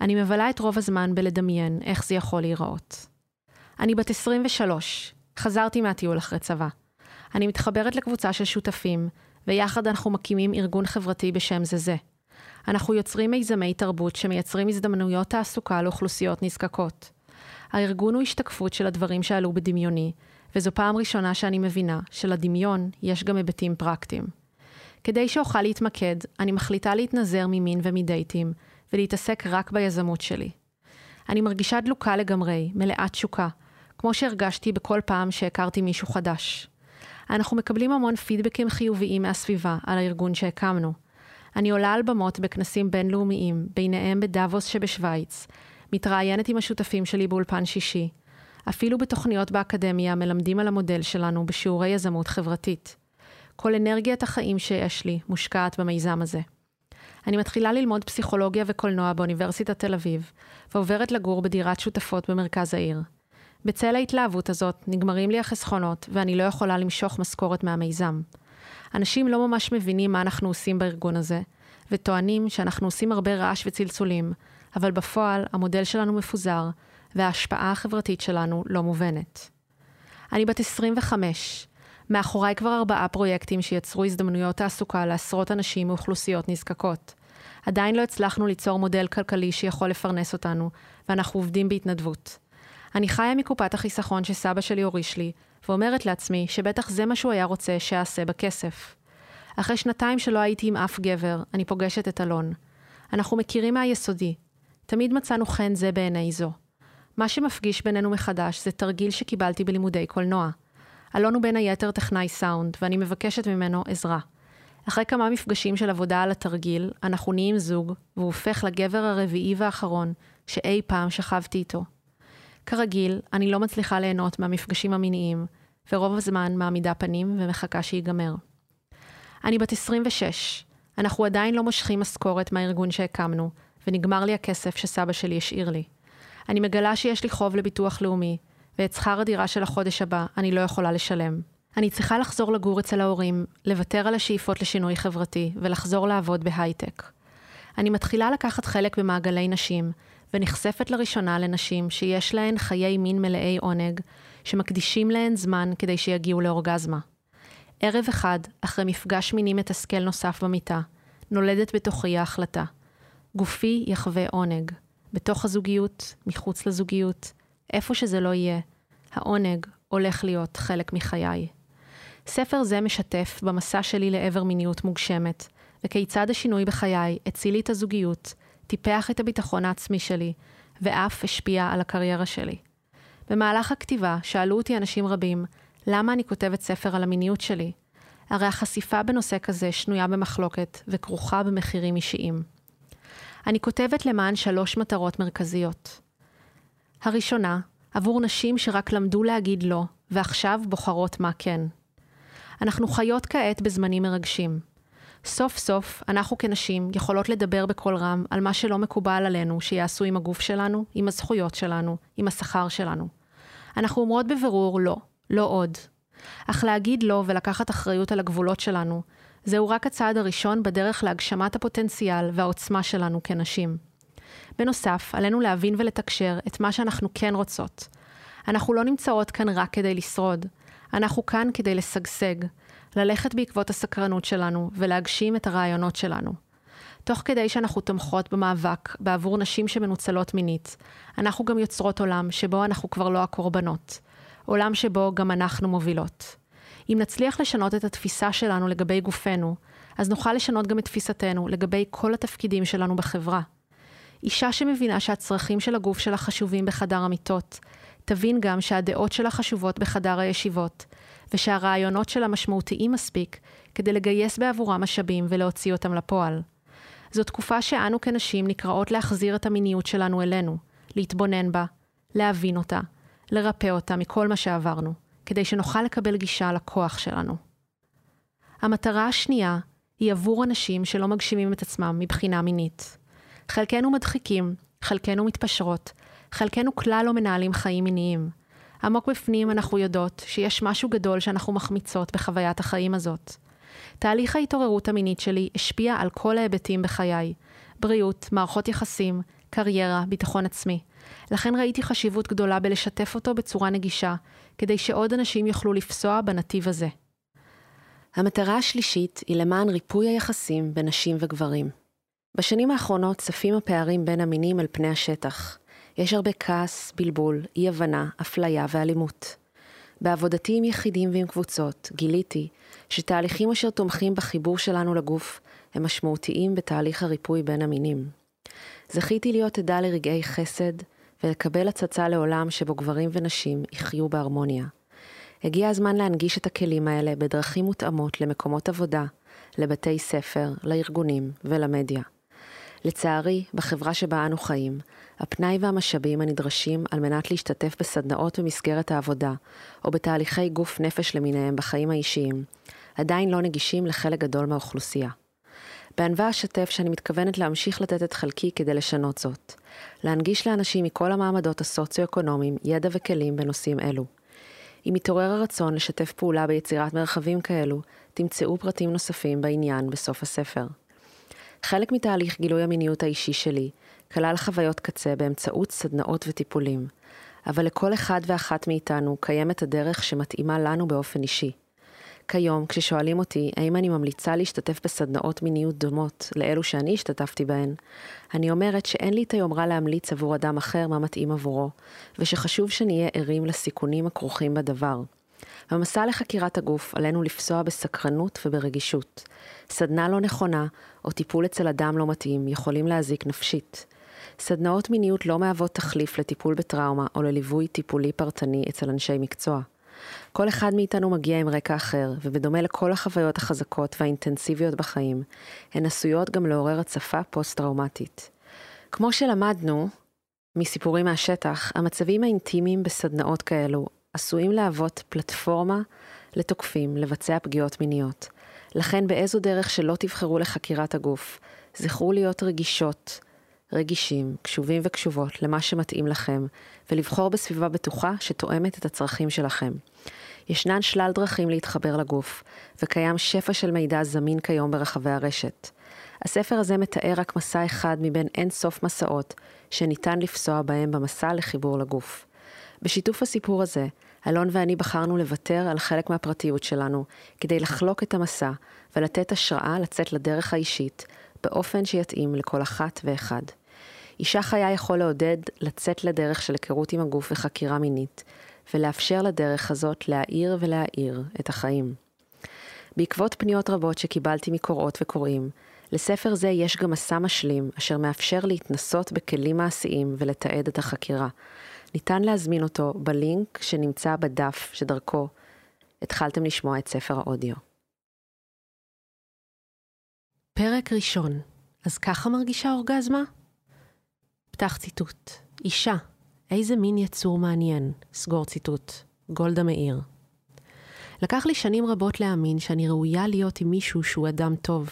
אני מבלה את רוב הזמן בלדמיין איך זה יכול להיראות. אני בת 23, חזרתי מהטיול אחרי צבא. אני מתחברת לקבוצה של שותפים, ויחד אנחנו מקימים ארגון חברתי בשם זה זה. אנחנו יוצרים מיזמי תרבות שמייצרים הזדמנויות תעסוקה לאוכלוסיות נזקקות. הארגון הוא השתקפות של הדברים שעלו בדמיוני, וזו פעם ראשונה שאני מבינה שלדמיון יש גם היבטים פרקטיים. כדי שאוכל להתמקד, אני מחליטה להתנזר ממין ומדייטים, ולהתעסק רק ביזמות שלי. אני מרגישה דלוקה לגמרי, מלאת תשוקה, כמו שהרגשתי בכל פעם שהכרתי מישהו חדש. אנחנו מקבלים המון פידבקים חיוביים מהסביבה על הארגון שהקמנו. אני עולה על במות בכנסים בינלאומיים, ביניהם בדאבוס שבשוויץ, מתראיינת עם השותפים שלי באולפן שישי. אפילו בתוכניות באקדמיה מלמדים על המודל שלנו בשיעורי יזמות חברתית. כל אנרגיית החיים שיש לי מושקעת במיזם הזה. אני מתחילה ללמוד פסיכולוגיה וקולנוע באוניברסיטת תל אביב, ועוברת לגור בדירת שותפות במרכז העיר. בצל ההתלהבות הזאת נגמרים לי החסכונות, ואני לא יכולה למשוך משכורת מהמיזם. אנשים לא ממש מבינים מה אנחנו עושים בארגון הזה, וטוענים שאנחנו עושים הרבה רעש וצלצולים, אבל בפועל המודל שלנו מפוזר, וההשפעה החברתית שלנו לא מובנת. אני בת 25, מאחוריי כבר ארבעה פרויקטים שיצרו הזדמנויות תעסוקה לעשרות אנשים מאוכלוסיות נזקקות. עדיין לא הצלחנו ליצור מודל כלכלי שיכול לפרנס אותנו, ואנחנו עובדים בהתנדבות. אני חיה מקופת החיסכון שסבא שלי הוריש לי, ואומרת לעצמי שבטח זה מה שהוא היה רוצה שאעשה בכסף. אחרי שנתיים שלא הייתי עם אף גבר, אני פוגשת את אלון. אנחנו מכירים מהיסודי. תמיד מצאנו חן זה בעיני זו. מה שמפגיש בינינו מחדש זה תרגיל שקיבלתי בלימודי קולנוע. אלון הוא בין היתר טכנאי סאונד, ואני מבקשת ממנו עזרה. אחרי כמה מפגשים של עבודה על התרגיל, אנחנו נהיים זוג, והוא הופך לגבר הרביעי והאחרון שאי פעם שכבתי איתו. כרגיל, אני לא מצליחה ליהנות מהמפגשים המיניים, ורוב הזמן מעמידה פנים ומחכה שיגמר. אני בת 26, אנחנו עדיין לא מושכים משכורת מהארגון שהקמנו, ונגמר לי הכסף שסבא שלי השאיר לי. אני מגלה שיש לי חוב לביטוח לאומי, ואת שכר הדירה של החודש הבא אני לא יכולה לשלם. אני צריכה לחזור לגור אצל ההורים, לוותר על השאיפות לשינוי חברתי, ולחזור לעבוד בהייטק. אני מתחילה לקחת חלק במעגלי נשים, ונחשפת לראשונה לנשים שיש להן חיי מין מלאי עונג, שמקדישים להן זמן כדי שיגיעו לאורגזמה. ערב אחד, אחרי מפגש מיני מתסכל נוסף במיטה, נולדת בתוכי ההחלטה. גופי יחווה עונג. בתוך הזוגיות, מחוץ לזוגיות, איפה שזה לא יהיה, העונג הולך להיות חלק מחיי. ספר זה משתף במסע שלי לעבר מיניות מוגשמת, וכיצד השינוי בחיי הציל לי את הזוגיות, טיפח את הביטחון העצמי שלי, ואף השפיע על הקריירה שלי. במהלך הכתיבה שאלו אותי אנשים רבים, למה אני כותבת ספר על המיניות שלי? הרי החשיפה בנושא כזה שנויה במחלוקת וכרוכה במחירים אישיים. אני כותבת למען שלוש מטרות מרכזיות. הראשונה, עבור נשים שרק למדו להגיד לא, ועכשיו בוחרות מה כן. אנחנו חיות כעת בזמנים מרגשים. סוף סוף, אנחנו כנשים יכולות לדבר בקול רם על מה שלא מקובל עלינו שיעשו עם הגוף שלנו, עם הזכויות שלנו, עם השכר שלנו. אנחנו אומרות בבירור לא, לא עוד. אך להגיד לא ולקחת אחריות על הגבולות שלנו, זהו רק הצעד הראשון בדרך להגשמת הפוטנציאל והעוצמה שלנו כנשים. בנוסף, עלינו להבין ולתקשר את מה שאנחנו כן רוצות. אנחנו לא נמצאות כאן רק כדי לשרוד, אנחנו כאן כדי לשגשג, ללכת בעקבות הסקרנות שלנו ולהגשים את הרעיונות שלנו. תוך כדי שאנחנו תומכות במאבק בעבור נשים שמנוצלות מינית, אנחנו גם יוצרות עולם שבו אנחנו כבר לא הקורבנות. עולם שבו גם אנחנו מובילות. אם נצליח לשנות את התפיסה שלנו לגבי גופנו, אז נוכל לשנות גם את תפיסתנו לגבי כל התפקידים שלנו בחברה. אישה שמבינה שהצרכים של הגוף שלה חשובים בחדר המיטות, תבין גם שהדעות שלה חשובות בחדר הישיבות, ושהרעיונות שלה משמעותיים מספיק כדי לגייס בעבורם משאבים ולהוציא אותם לפועל. זו תקופה שאנו כנשים נקראות להחזיר את המיניות שלנו אלינו, להתבונן בה, להבין אותה, לרפא אותה מכל מה שעברנו, כדי שנוכל לקבל גישה לכוח שלנו. המטרה השנייה היא עבור אנשים שלא מגשימים את עצמם מבחינה מינית. חלקנו מדחיקים, חלקנו מתפשרות, חלקנו כלל לא מנהלים חיים מיניים. עמוק בפנים אנחנו יודעות שיש משהו גדול שאנחנו מחמיצות בחוויית החיים הזאת. תהליך ההתעוררות המינית שלי השפיע על כל ההיבטים בחיי. בריאות, מערכות יחסים, קריירה, ביטחון עצמי. לכן ראיתי חשיבות גדולה בלשתף אותו בצורה נגישה, כדי שעוד אנשים יוכלו לפסוע בנתיב הזה. המטרה השלישית היא למען ריפוי היחסים בין נשים וגברים. בשנים האחרונות צפים הפערים בין המינים על פני השטח. יש הרבה כעס, בלבול, אי-הבנה, אפליה ואלימות. בעבודתי עם יחידים ועם קבוצות, גיליתי שתהליכים אשר תומכים בחיבור שלנו לגוף הם משמעותיים בתהליך הריפוי בין המינים. זכיתי להיות עדה לרגעי חסד ולקבל הצצה לעולם שבו גברים ונשים יחיו בהרמוניה. הגיע הזמן להנגיש את הכלים האלה בדרכים מותאמות למקומות עבודה, לבתי ספר, לארגונים ולמדיה. לצערי, בחברה שבה אנו חיים, הפנאי והמשאבים הנדרשים על מנת להשתתף בסדנאות במסגרת העבודה, או בתהליכי גוף נפש למיניהם בחיים האישיים, עדיין לא נגישים לחלק גדול מהאוכלוסייה. בענווה אשתף שאני מתכוונת להמשיך לתת את חלקי כדי לשנות זאת. להנגיש לאנשים מכל המעמדות הסוציו-אקונומיים ידע וכלים בנושאים אלו. אם מתעורר הרצון לשתף פעולה ביצירת מרחבים כאלו, תמצאו פרטים נוספים בעניין בסוף הספר. חלק מתהליך גילוי המיניות האישי שלי כלל חוויות קצה באמצעות סדנאות וטיפולים, אבל לכל אחד ואחת מאיתנו קיימת הדרך שמתאימה לנו באופן אישי. כיום, כששואלים אותי האם אני ממליצה להשתתף בסדנאות מיניות דומות לאלו שאני השתתפתי בהן, אני אומרת שאין לי את היומרה להמליץ עבור אדם אחר מה מתאים עבורו, ושחשוב שנהיה ערים לסיכונים הכרוכים בדבר. במסע לחקירת הגוף עלינו לפסוע בסקרנות וברגישות. סדנה לא נכונה או טיפול אצל אדם לא מתאים יכולים להזיק נפשית. סדנאות מיניות לא מהוות תחליף לטיפול בטראומה או לליווי טיפולי פרטני אצל אנשי מקצוע. כל אחד מאיתנו מגיע עם רקע אחר, ובדומה לכל החוויות החזקות והאינטנסיביות בחיים, הן עשויות גם לעורר הצפה פוסט-טראומטית. כמו שלמדנו מסיפורים מהשטח, המצבים האינטימיים בסדנאות כאלו עשויים להוות פלטפורמה לתוקפים לבצע פגיעות מיניות. לכן באיזו דרך שלא תבחרו לחקירת הגוף, זכרו להיות רגישות, רגישים, קשובים וקשובות למה שמתאים לכם, ולבחור בסביבה בטוחה שתואמת את הצרכים שלכם. ישנן שלל דרכים להתחבר לגוף, וקיים שפע של מידע זמין כיום ברחבי הרשת. הספר הזה מתאר רק מסע אחד מבין אין סוף מסעות שניתן לפסוע בהם במסע לחיבור לגוף. בשיתוף הסיפור הזה, אלון ואני בחרנו לוותר על חלק מהפרטיות שלנו, כדי לחלוק את המסע ולתת השראה לצאת לדרך האישית, באופן שיתאים לכל אחת ואחד. אישה חיה יכול לעודד לצאת לדרך של היכרות עם הגוף וחקירה מינית, ולאפשר לדרך הזאת להאיר ולהאיר את החיים. בעקבות פניות רבות שקיבלתי מקוראות וקוראים, לספר זה יש גם מסע משלים, אשר מאפשר להתנסות בכלים מעשיים ולתעד את החקירה. ניתן להזמין אותו בלינק שנמצא בדף שדרכו התחלתם לשמוע את ספר האודיו. פרק ראשון, אז ככה מרגישה אורגזמה? פתח ציטוט. אישה, איזה מין יצור מעניין. סגור ציטוט. גולדה מאיר. לקח לי שנים רבות להאמין שאני ראויה להיות עם מישהו שהוא אדם טוב.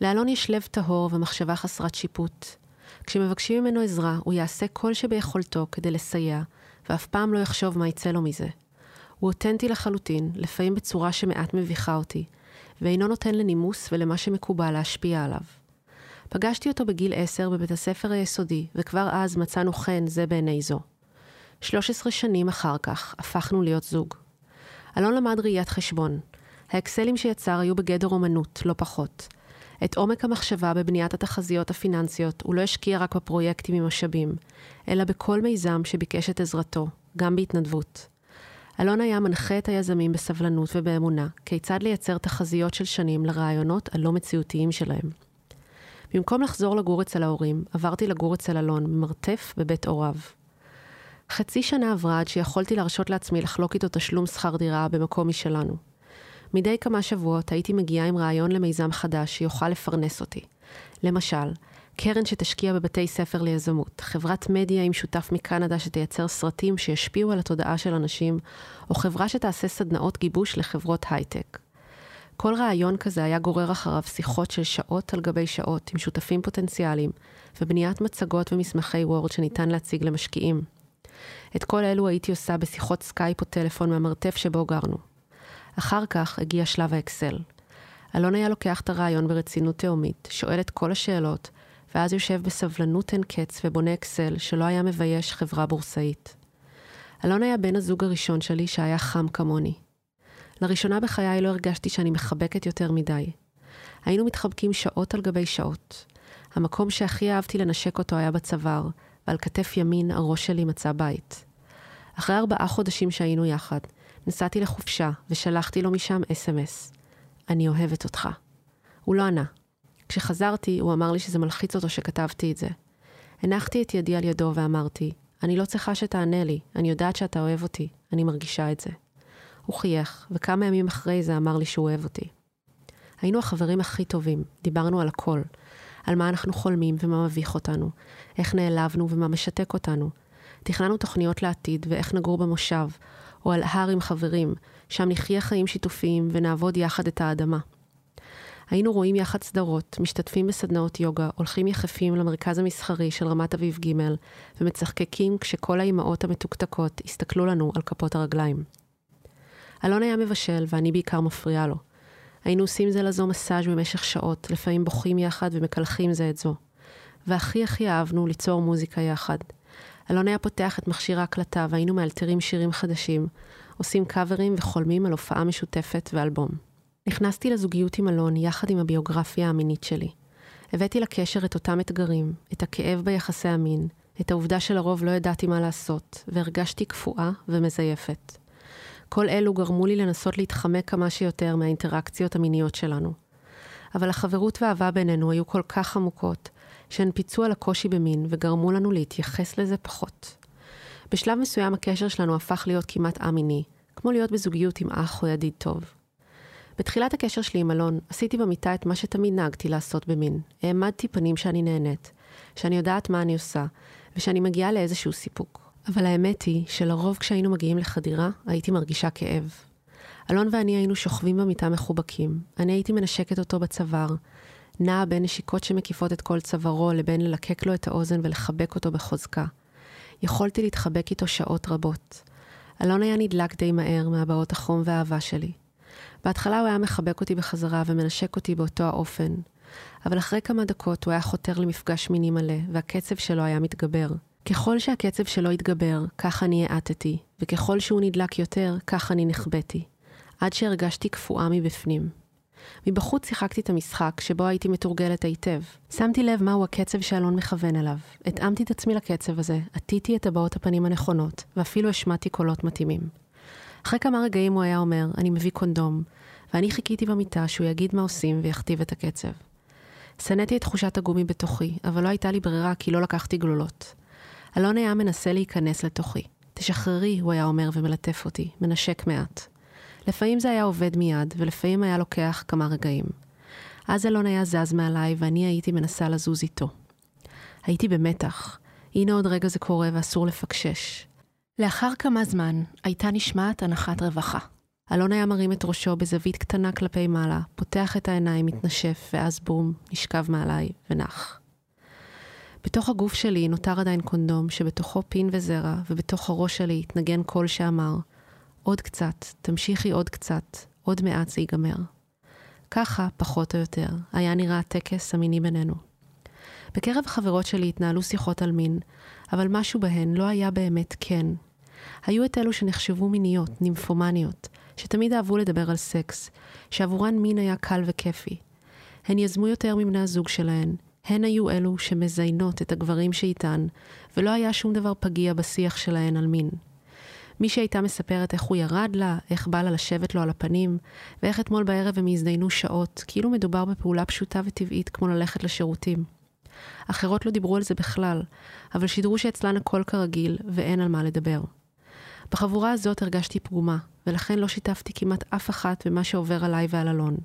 לאלון יש לב טהור ומחשבה חסרת שיפוט. כשמבקשים ממנו עזרה, הוא יעשה כל שביכולתו כדי לסייע, ואף פעם לא יחשוב מה יצא לו מזה. הוא אותנטי לחלוטין, לפעמים בצורה שמעט מביכה אותי, ואינו נותן לנימוס ולמה שמקובל להשפיע עליו. פגשתי אותו בגיל עשר בבית הספר היסודי, וכבר אז מצאנו חן זה בעיני זו. 13 שנים אחר כך, הפכנו להיות זוג. אלון למד ראיית חשבון. האקסלים שיצר היו בגדר אומנות, לא פחות. את עומק המחשבה בבניית התחזיות הפיננסיות הוא לא השקיע רק בפרויקטים עם משאבים, אלא בכל מיזם שביקש את עזרתו, גם בהתנדבות. אלון היה מנחה את היזמים בסבלנות ובאמונה, כיצד לייצר תחזיות של שנים לרעיונות הלא מציאותיים שלהם. במקום לחזור לגור אצל ההורים, עברתי לגור אצל אלון, במרתף בבית הוריו. חצי שנה עברה עד שיכולתי להרשות לעצמי לחלוק איתו תשלום שכר דירה במקום משלנו. מדי כמה שבועות הייתי מגיעה עם רעיון למיזם חדש שיוכל לפרנס אותי. למשל, קרן שתשקיע בבתי ספר ליזמות, חברת מדיה עם שותף מקנדה שתייצר סרטים שישפיעו על התודעה של אנשים, או חברה שתעשה סדנאות גיבוש לחברות הייטק. כל רעיון כזה היה גורר אחריו שיחות של שעות על גבי שעות עם שותפים פוטנציאליים, ובניית מצגות ומסמכי Word שניתן להציג למשקיעים. את כל אלו הייתי עושה בשיחות סקייפ או טלפון מהמרתף שבו גרנו. אחר כך הגיע שלב האקסל. אלון היה לוקח את הרעיון ברצינות תהומית, שואל את כל השאלות, ואז יושב בסבלנות אין קץ ובונה אקסל שלא היה מבייש חברה בורסאית. אלון היה בן הזוג הראשון שלי שהיה חם כמוני. לראשונה בחיי לא הרגשתי שאני מחבקת יותר מדי. היינו מתחבקים שעות על גבי שעות. המקום שהכי אהבתי לנשק אותו היה בצוואר, ועל כתף ימין הראש שלי מצא בית. אחרי ארבעה חודשים שהיינו יחד, נסעתי לחופשה ושלחתי לו משם אס.אם.אס. אני אוהבת אותך. הוא לא ענה. כשחזרתי, הוא אמר לי שזה מלחיץ אותו שכתבתי את זה. הנחתי את ידי על ידו ואמרתי, אני לא צריכה שתענה לי, אני יודעת שאתה אוהב אותי, אני מרגישה את זה. הוא חייך, וכמה ימים אחרי זה אמר לי שהוא אוהב אותי. היינו החברים הכי טובים, דיברנו על הכל. על מה אנחנו חולמים ומה מביך אותנו, איך נעלבנו ומה משתק אותנו. תכננו תוכניות לעתיד ואיך נגור במושב, או על הר עם חברים, שם נחיה חיים שיתופיים ונעבוד יחד את האדמה. היינו רואים יחד סדרות, משתתפים בסדנאות יוגה, הולכים יחפים למרכז המסחרי של רמת אביב ג' ומצחקקים כשכל האימהות המתוקתקות הסתכלו לנו על כפות הרגליים. אלון היה מבשל ואני בעיקר מפריעה לו. היינו עושים זה לזו מסאז' במשך שעות, לפעמים בוכים יחד ומקלחים זה את זו. והכי הכי אהבנו ליצור מוזיקה יחד. אלון היה פותח את מכשיר ההקלטה והיינו מאלתרים שירים חדשים, עושים קאברים וחולמים על הופעה משותפת ואלבום. נכנסתי לזוגיות עם אלון יחד עם הביוגרפיה המינית שלי. הבאתי לקשר את אותם אתגרים, את הכאב ביחסי המין, את העובדה שלרוב לא ידעתי מה לעשות, והרגשתי קפואה ומזייפת. כל אלו גרמו לי לנסות להתחמק כמה שיותר מהאינטראקציות המיניות שלנו. אבל החברות והאהבה בינינו היו כל כך עמוקות, שהן פיצו על הקושי במין וגרמו לנו להתייחס לזה פחות. בשלב מסוים הקשר שלנו הפך להיות כמעט א-מיני, כמו להיות בזוגיות עם אח או ידיד טוב. בתחילת הקשר שלי עם אלון, עשיתי במיטה את מה שתמיד נהגתי לעשות במין. העמדתי פנים שאני נהנית, שאני יודעת מה אני עושה, ושאני מגיעה לאיזשהו סיפוק. אבל האמת היא שלרוב כשהיינו מגיעים לחדירה, הייתי מרגישה כאב. אלון ואני היינו שוכבים במיטה מחובקים. אני הייתי מנשקת אותו בצוואר, נעה בין נשיקות שמקיפות את כל צווארו לבין ללקק לו את האוזן ולחבק אותו בחוזקה. יכולתי להתחבק איתו שעות רבות. אלון היה נדלק די מהר מהבעות החום והאהבה שלי. בהתחלה הוא היה מחבק אותי בחזרה ומנשק אותי באותו האופן, אבל אחרי כמה דקות הוא היה חותר למפגש מיני מלא, והקצב שלו היה מתגבר. ככל שהקצב שלו התגבר, כך אני האטתי, וככל שהוא נדלק יותר, כך אני נחבאתי. עד שהרגשתי קפואה מבפנים. מבחוץ שיחקתי את המשחק שבו הייתי מתורגלת היטב. שמתי לב מהו הקצב שאלון מכוון אליו. התאמתי את עצמי לקצב הזה, עטיתי את הבעות הפנים הנכונות, ואפילו השמעתי קולות מתאימים. אחרי כמה רגעים הוא היה אומר, אני מביא קונדום, ואני חיכיתי במיטה שהוא יגיד מה עושים ויכתיב את הקצב. שנאתי את תחושת הגומי בתוכי, אבל לא הייתה לי ברירה כי לא לקחתי גלולות. אלון היה מנסה להיכנס לתוכי. תשחררי, הוא היה אומר ומלטף אותי, מנשק מעט. לפעמים זה היה עובד מיד, ולפעמים היה לוקח כמה רגעים. אז אלון היה זז מעליי, ואני הייתי מנסה לזוז איתו. הייתי במתח. הנה עוד רגע זה קורה ואסור לפקשש. לאחר כמה זמן הייתה נשמעת הנחת רווחה. אלון היה מרים את ראשו בזווית קטנה כלפי מעלה, פותח את העיניים, מתנשף, ואז בום, נשכב מעליי ונח. בתוך הגוף שלי נותר עדיין קונדום שבתוכו פין וזרע, ובתוך הראש שלי התנגן קול שאמר, עוד קצת, תמשיכי עוד קצת, עוד מעט זה ייגמר. ככה, פחות או יותר, היה נראה הטקס המיני בינינו. בקרב חברות שלי התנהלו שיחות על מין, אבל משהו בהן לא היה באמת כן. היו את אלו שנחשבו מיניות, נימפומניות, שתמיד אהבו לדבר על סקס, שעבורן מין היה קל וכיפי. הן יזמו יותר מבני הזוג שלהן, הן היו אלו שמזיינות את הגברים שאיתן, ולא היה שום דבר פגיע בשיח שלהן על מין. מי שהייתה מספרת איך הוא ירד לה, איך בא לה לשבת לו על הפנים, ואיך אתמול בערב הם הזדיינו שעות, כאילו מדובר בפעולה פשוטה וטבעית כמו ללכת לשירותים. אחרות לא דיברו על זה בכלל, אבל שידרו שאצלן הכל כרגיל ואין על מה לדבר. בחבורה הזאת הרגשתי פגומה, ולכן לא שיתפתי כמעט אף אחת במה שעובר עליי ועל אלון.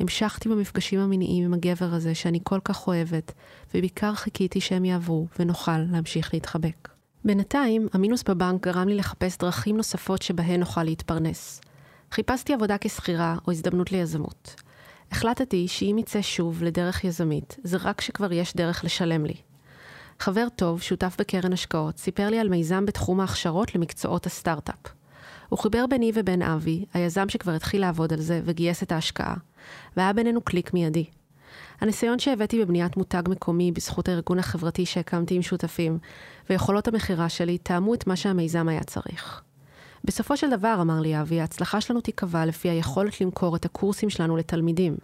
המשכתי במפגשים המיניים עם הגבר הזה שאני כל כך אוהבת, ובעיקר חיכיתי שהם יעברו ונוכל להמשיך להתחבק. בינתיים, המינוס בבנק גרם לי לחפש דרכים נוספות שבהן נוכל להתפרנס. חיפשתי עבודה כשכירה או הזדמנות ליזמות. החלטתי שאם יצא שוב לדרך יזמית, זה רק כשכבר יש דרך לשלם לי. חבר טוב, שותף בקרן השקעות, סיפר לי על מיזם בתחום ההכשרות למקצועות הסטארט-אפ. הוא חיבר ביני ובין אבי, היזם שכבר התחיל לעבוד על זה וגייס את ההשקעה, והיה בינינו קליק מיידי. הניסיון שהבאתי בבניית מותג מקומי בזכות הארגון החברתי שהקמתי עם שותפים, ויכולות המכירה שלי תאמו את מה שהמיזם היה צריך. בסופו של דבר, אמר לי אבי, ההצלחה שלנו תיקבע לפי היכולת למכור את הקורסים שלנו לתלמידים.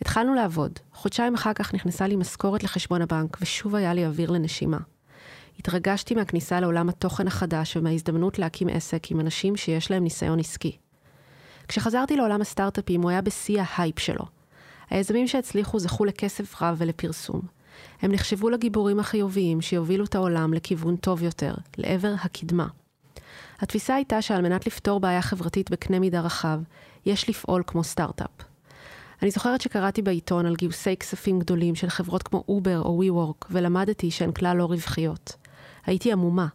התחלנו לעבוד. חודשיים אחר כך נכנסה לי משכורת לחשבון הבנק, ושוב היה לי אוויר לנשימה. התרגשתי מהכניסה לעולם התוכן החדש ומההזדמנות להקים עסק עם אנשים שיש להם ניסיון עסקי. כשחזרתי לעולם הסטארט-אפים, הוא היה בשיא ההייפ שלו. היזמים שהצליחו זכו לכסף רב ולפרסום. הם נחשבו לגיבורים החיוביים שיובילו את העולם לכיוון טוב יותר, לעבר הקדמה. התפיסה הייתה שעל מנת לפתור בעיה חברתית בקנה מידה רחב, יש לפעול כמו סטארט-אפ. אני זוכרת שקראתי בעיתון על גיוסי כספים גדולים של חברות כמו Uber או WeWork, ולמדתי שהן כלל לא רווחיות. הייתי המומה.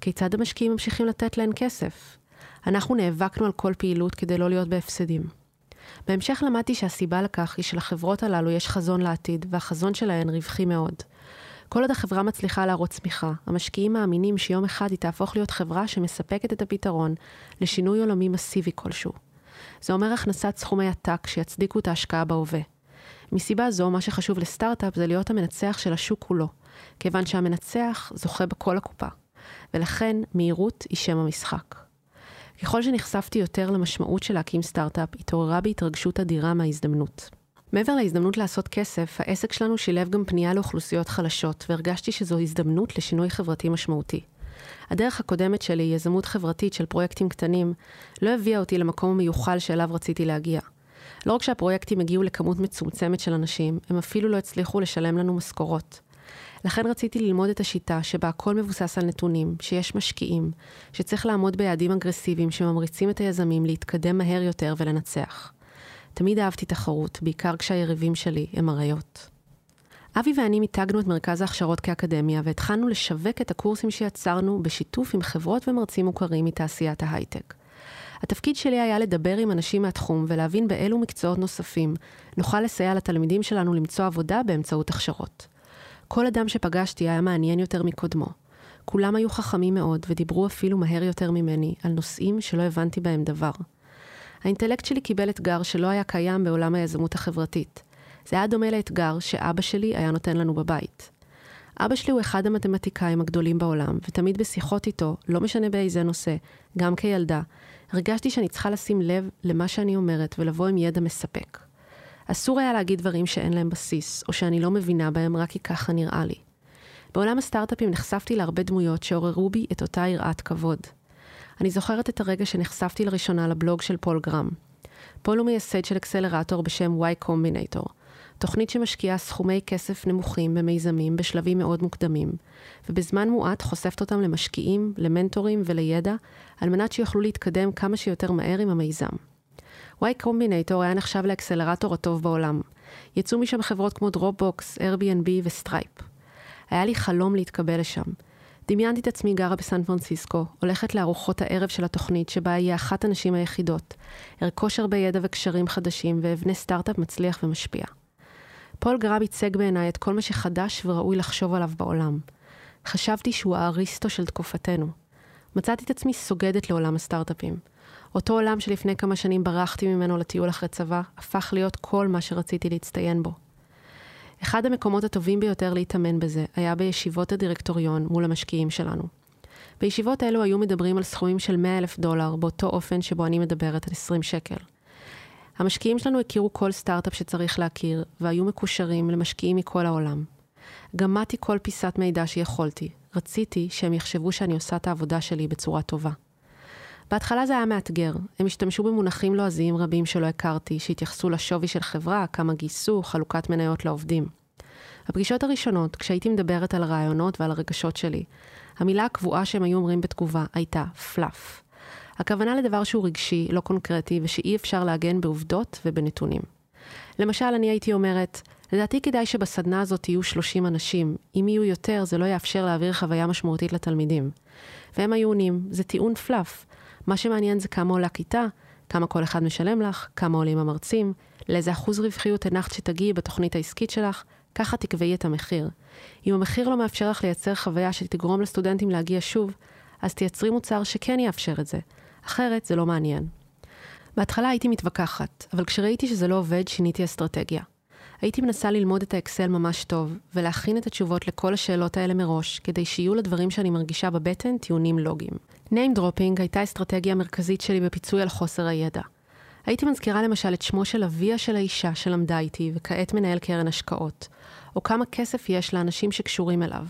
כיצד המשקיעים ממשיכים לתת להן כסף? אנחנו נאבקנו על כל פעילות כדי לא להיות בהפסדים. בהמשך למדתי שהסיבה לכך היא שלחברות הללו יש חזון לעתיד, והחזון שלהן רווחי מאוד. כל עוד החברה מצליחה להראות צמיחה, המשקיעים מאמינים שיום אחד היא תהפוך להיות חברה שמספקת את הפתרון לשינוי עולמי מסיבי כלשהו. זה אומר הכנסת סכומי עתק שיצדיקו את ההשקעה בהווה. מסיבה זו, מה שחשוב לסטארט-אפ זה להיות המנצח של השוק כולו, כיוון שהמנצח זוכה בכל הקופה, ולכן מהירות היא שם המשחק. ככל שנחשפתי יותר למשמעות של להקים סטארט-אפ, התעוררה בי התרגשות אדירה מההזדמנות. מעבר להזדמנות לעשות כסף, העסק שלנו שילב גם פנייה לאוכלוסיות חלשות, והרגשתי שזו הזדמנות לשינוי חברתי משמעותי. הדרך הקודמת שלי, יזמות חברתית של פרויקטים קטנים, לא הביאה אותי למקום המיוחל שאליו רציתי להגיע. לא רק שהפרויקטים הגיעו לכמות מצומצמת של אנשים, הם אפילו לא הצליחו לשלם לנו משכורות. לכן רציתי ללמוד את השיטה שבה הכל מבוסס על נתונים, שיש משקיעים, שצריך לעמוד ביעדים אגרסיביים שממריצים את היזמים להתקדם מהר יותר ולנצח. תמיד אהבתי תחרות, בעיקר כשהיריבים שלי הם אריות. אבי ואני מיתגנו את מרכז ההכשרות כאקדמיה והתחלנו לשווק את הקורסים שיצרנו בשיתוף עם חברות ומרצים מוכרים מתעשיית ההייטק. התפקיד שלי היה לדבר עם אנשים מהתחום ולהבין באילו מקצועות נוספים נוכל לסייע לתלמידים שלנו למצוא עבודה באמצעות הכשרות. כל אדם שפגשתי היה מעניין יותר מקודמו. כולם היו חכמים מאוד ודיברו אפילו מהר יותר ממני על נושאים שלא הבנתי בהם דבר. האינטלקט שלי קיבל אתגר שלא היה קיים בעולם היזמות החברתית. זה היה דומה לאתגר שאבא שלי היה נותן לנו בבית. אבא שלי הוא אחד המתמטיקאים הגדולים בעולם, ותמיד בשיחות איתו, לא משנה באיזה נושא, גם כילדה, הרגשתי שאני צריכה לשים לב למה שאני אומרת ולבוא עם ידע מספק. אסור היה להגיד דברים שאין להם בסיס, או שאני לא מבינה בהם רק כי ככה נראה לי. בעולם הסטארט-אפים נחשפתי להרבה דמויות שעוררו בי את אותה יראת כבוד. אני זוכרת את הרגע שנחשפתי לראשונה לבלוג של פול גרם. פול הוא מייסד של אקסלרטור בשם Y Combinator, תוכנית שמשקיעה סכומי כסף נמוכים במיזמים בשלבים מאוד מוקדמים, ובזמן מועט חושפת אותם למשקיעים, למנטורים ולידע, על מנת שיוכלו להתקדם כמה שיותר מהר עם המיזם. Y Combinator היה נחשב לאקסלרטור הטוב בעולם. יצאו משם חברות כמו Dropbox, Airbnb ו Stripe. היה לי חלום להתקבל לשם. דמיינתי את עצמי גרה בסן פרנסיסקו, הולכת לארוחות הערב של התוכנית שבה אהיה אחת הנשים היחידות, ארכוש הרבה ידע וקשרים חדשים ואבנה סטארט-אפ מצליח ומשפיע. פול גרם ייצג בעיניי את כל מה שחדש וראוי לחשוב עליו בעולם. חשבתי שהוא האריסטו של תקופתנו. מצאתי את עצמי סוגדת לעולם הסטארט-אפים. אותו עולם שלפני כמה שנים ברחתי ממנו לטיול אחרי צבא, הפך להיות כל מה שרציתי להצטיין בו. אחד המקומות הטובים ביותר להתאמן בזה היה בישיבות הדירקטוריון מול המשקיעים שלנו. בישיבות אלו היו מדברים על סכומים של 100 אלף דולר באותו אופן שבו אני מדברת על 20 שקל. המשקיעים שלנו הכירו כל סטארט-אפ שצריך להכיר, והיו מקושרים למשקיעים מכל העולם. גמדתי כל פיסת מידע שיכולתי, רציתי שהם יחשבו שאני עושה את העבודה שלי בצורה טובה. בהתחלה זה היה מאתגר, הם השתמשו במונחים לועזיים רבים שלא הכרתי, שהתייחסו לשווי של חברה, כמה גייסו, חלוקת מניות לעובדים. הפגישות הראשונות, כשהייתי מדברת על הרעיונות ועל הרגשות שלי, המילה הקבועה שהם היו אומרים בתגובה הייתה פלאף. הכוונה לדבר שהוא רגשי, לא קונקרטי, ושאי אפשר לעגן בעובדות ובנתונים. למשל, אני הייתי אומרת, לדעתי כדאי שבסדנה הזאת יהיו 30 אנשים. אם יהיו יותר, זה לא יאפשר להעביר חוויה משמעותית לתלמידים. והם היו עונים, זה טיעון פלאף. מה שמעניין זה כמה עולה כיתה, כמה כל אחד משלם לך, כמה עולים המרצים, לאיזה אחוז רווחיות הנחת שתגיעי בתוכנית העסקית שלך, ככה תקבעי את המחיר. אם המחיר לא מאפשר לך לייצר חוויה שתגרום לסטודנטים להגיע שוב, אז תייצרי מוצר שכן יאפשר את זה. אחרת זה לא מעניין. בהתחלה הייתי מתווכחת, אבל כשראיתי שזה לא עובד, שיניתי אסטרטגיה. הייתי מנסה ללמוד את האקסל ממש טוב, ולהכין את התשובות לכל השאלות האלה מראש, כדי שיהיו לדברים שאני מרגישה בבטן טיעונים לוגיים. Name dropping הייתה האסטרטגיה המרכזית שלי בפיצוי על חוסר הידע. הייתי מזכירה למשל את שמו של אביה של האישה שלמדה איתי, וכעת מנהל קרן השקעות, או כמה כסף יש לאנשים שקשורים אליו.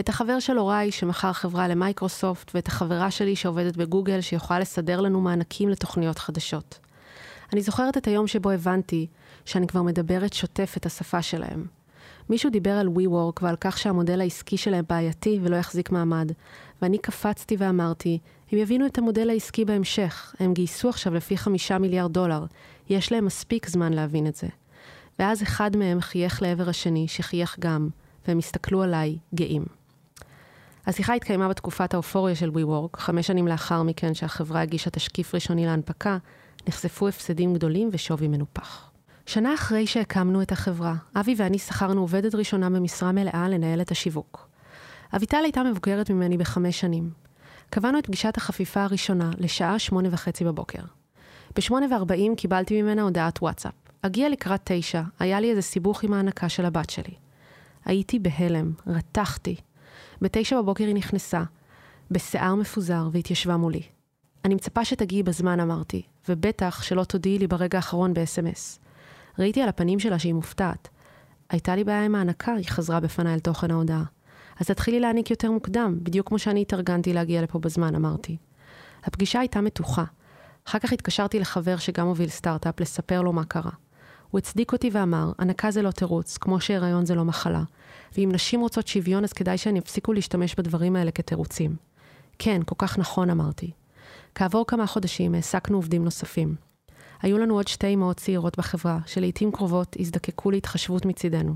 את החבר של הוריי שמכר חברה למייקרוסופט, ואת החברה שלי שעובדת בגוגל שיכולה לסדר לנו מענקים לתוכניות חדשות. אני זוכרת את היום שבו הבנתי שאני כבר מדברת שוטף את השפה שלהם. מישהו דיבר על WeWork ועל כך שהמודל העסקי שלהם בעייתי ולא יחזיק מעמד, ואני קפצתי ואמרתי, הם יבינו את המודל העסקי בהמשך, הם גייסו עכשיו לפי חמישה מיליארד דולר, יש להם מספיק זמן להבין את זה. ואז אחד מהם חייך לעבר השני, שחייך גם, והם הסתכלו עליי, גאים. השיחה התקיימה בתקופת האופוריה של WeWork, חמש שנים לאחר מכן שהחברה הגישה תשקיף ראשוני להנפקה, נחשפו הפסדים גדולים ושווי מנופח. שנה אחרי שהקמנו את החברה, אבי ואני שכרנו עובדת ראשונה במשרה מלאה לנהל את השיווק. אביטל הייתה מבוגרת ממני בחמש שנים. קבענו את פגישת החפיפה הראשונה לשעה שמונה וחצי בבוקר. בשמונה וארבעים קיבלתי ממנה הודעת וואטסאפ. אגיע לקראת תשע, היה לי איזה סיבוך עם ההנקה של הבת שלי. הייתי בהלם, רתחתי. בתשע בבוקר היא נכנסה, בשיער מפוזר, והתיישבה מולי. אני מצפה שתגיעי בזמן, אמרתי, ובטח שלא תודיעי לי ברגע האחרון ב-SMS. ראיתי על הפנים שלה שהיא מופתעת. הייתה לי בעיה עם ההנקה, היא חזרה בפניי אל תוכן ההודעה. אז תתחילי להעניק יותר מוקדם, בדיוק כמו שאני התארגנתי להגיע לפה בזמן, אמרתי. הפגישה הייתה מתוחה. אחר כך התקשרתי לחבר שגם הוביל סטארט-אפ לספר לו מה קרה. הוא הצדיק אותי ואמר, הנקה זה לא תירוץ, כמו שהיריון זה לא מחלה, ואם נשים רוצות שוויון אז כדאי שהן יפסיקו להשתמש בדברים האלה כתירוצים. כן, כל כך נכון אמרתי. כעבור כמה חודשים העסקנו עובדים נוספים. היו לנו עוד שתי אמהות צעירות בחברה, שלעיתים קרובות הזדקקו להתחשבות מצידנו.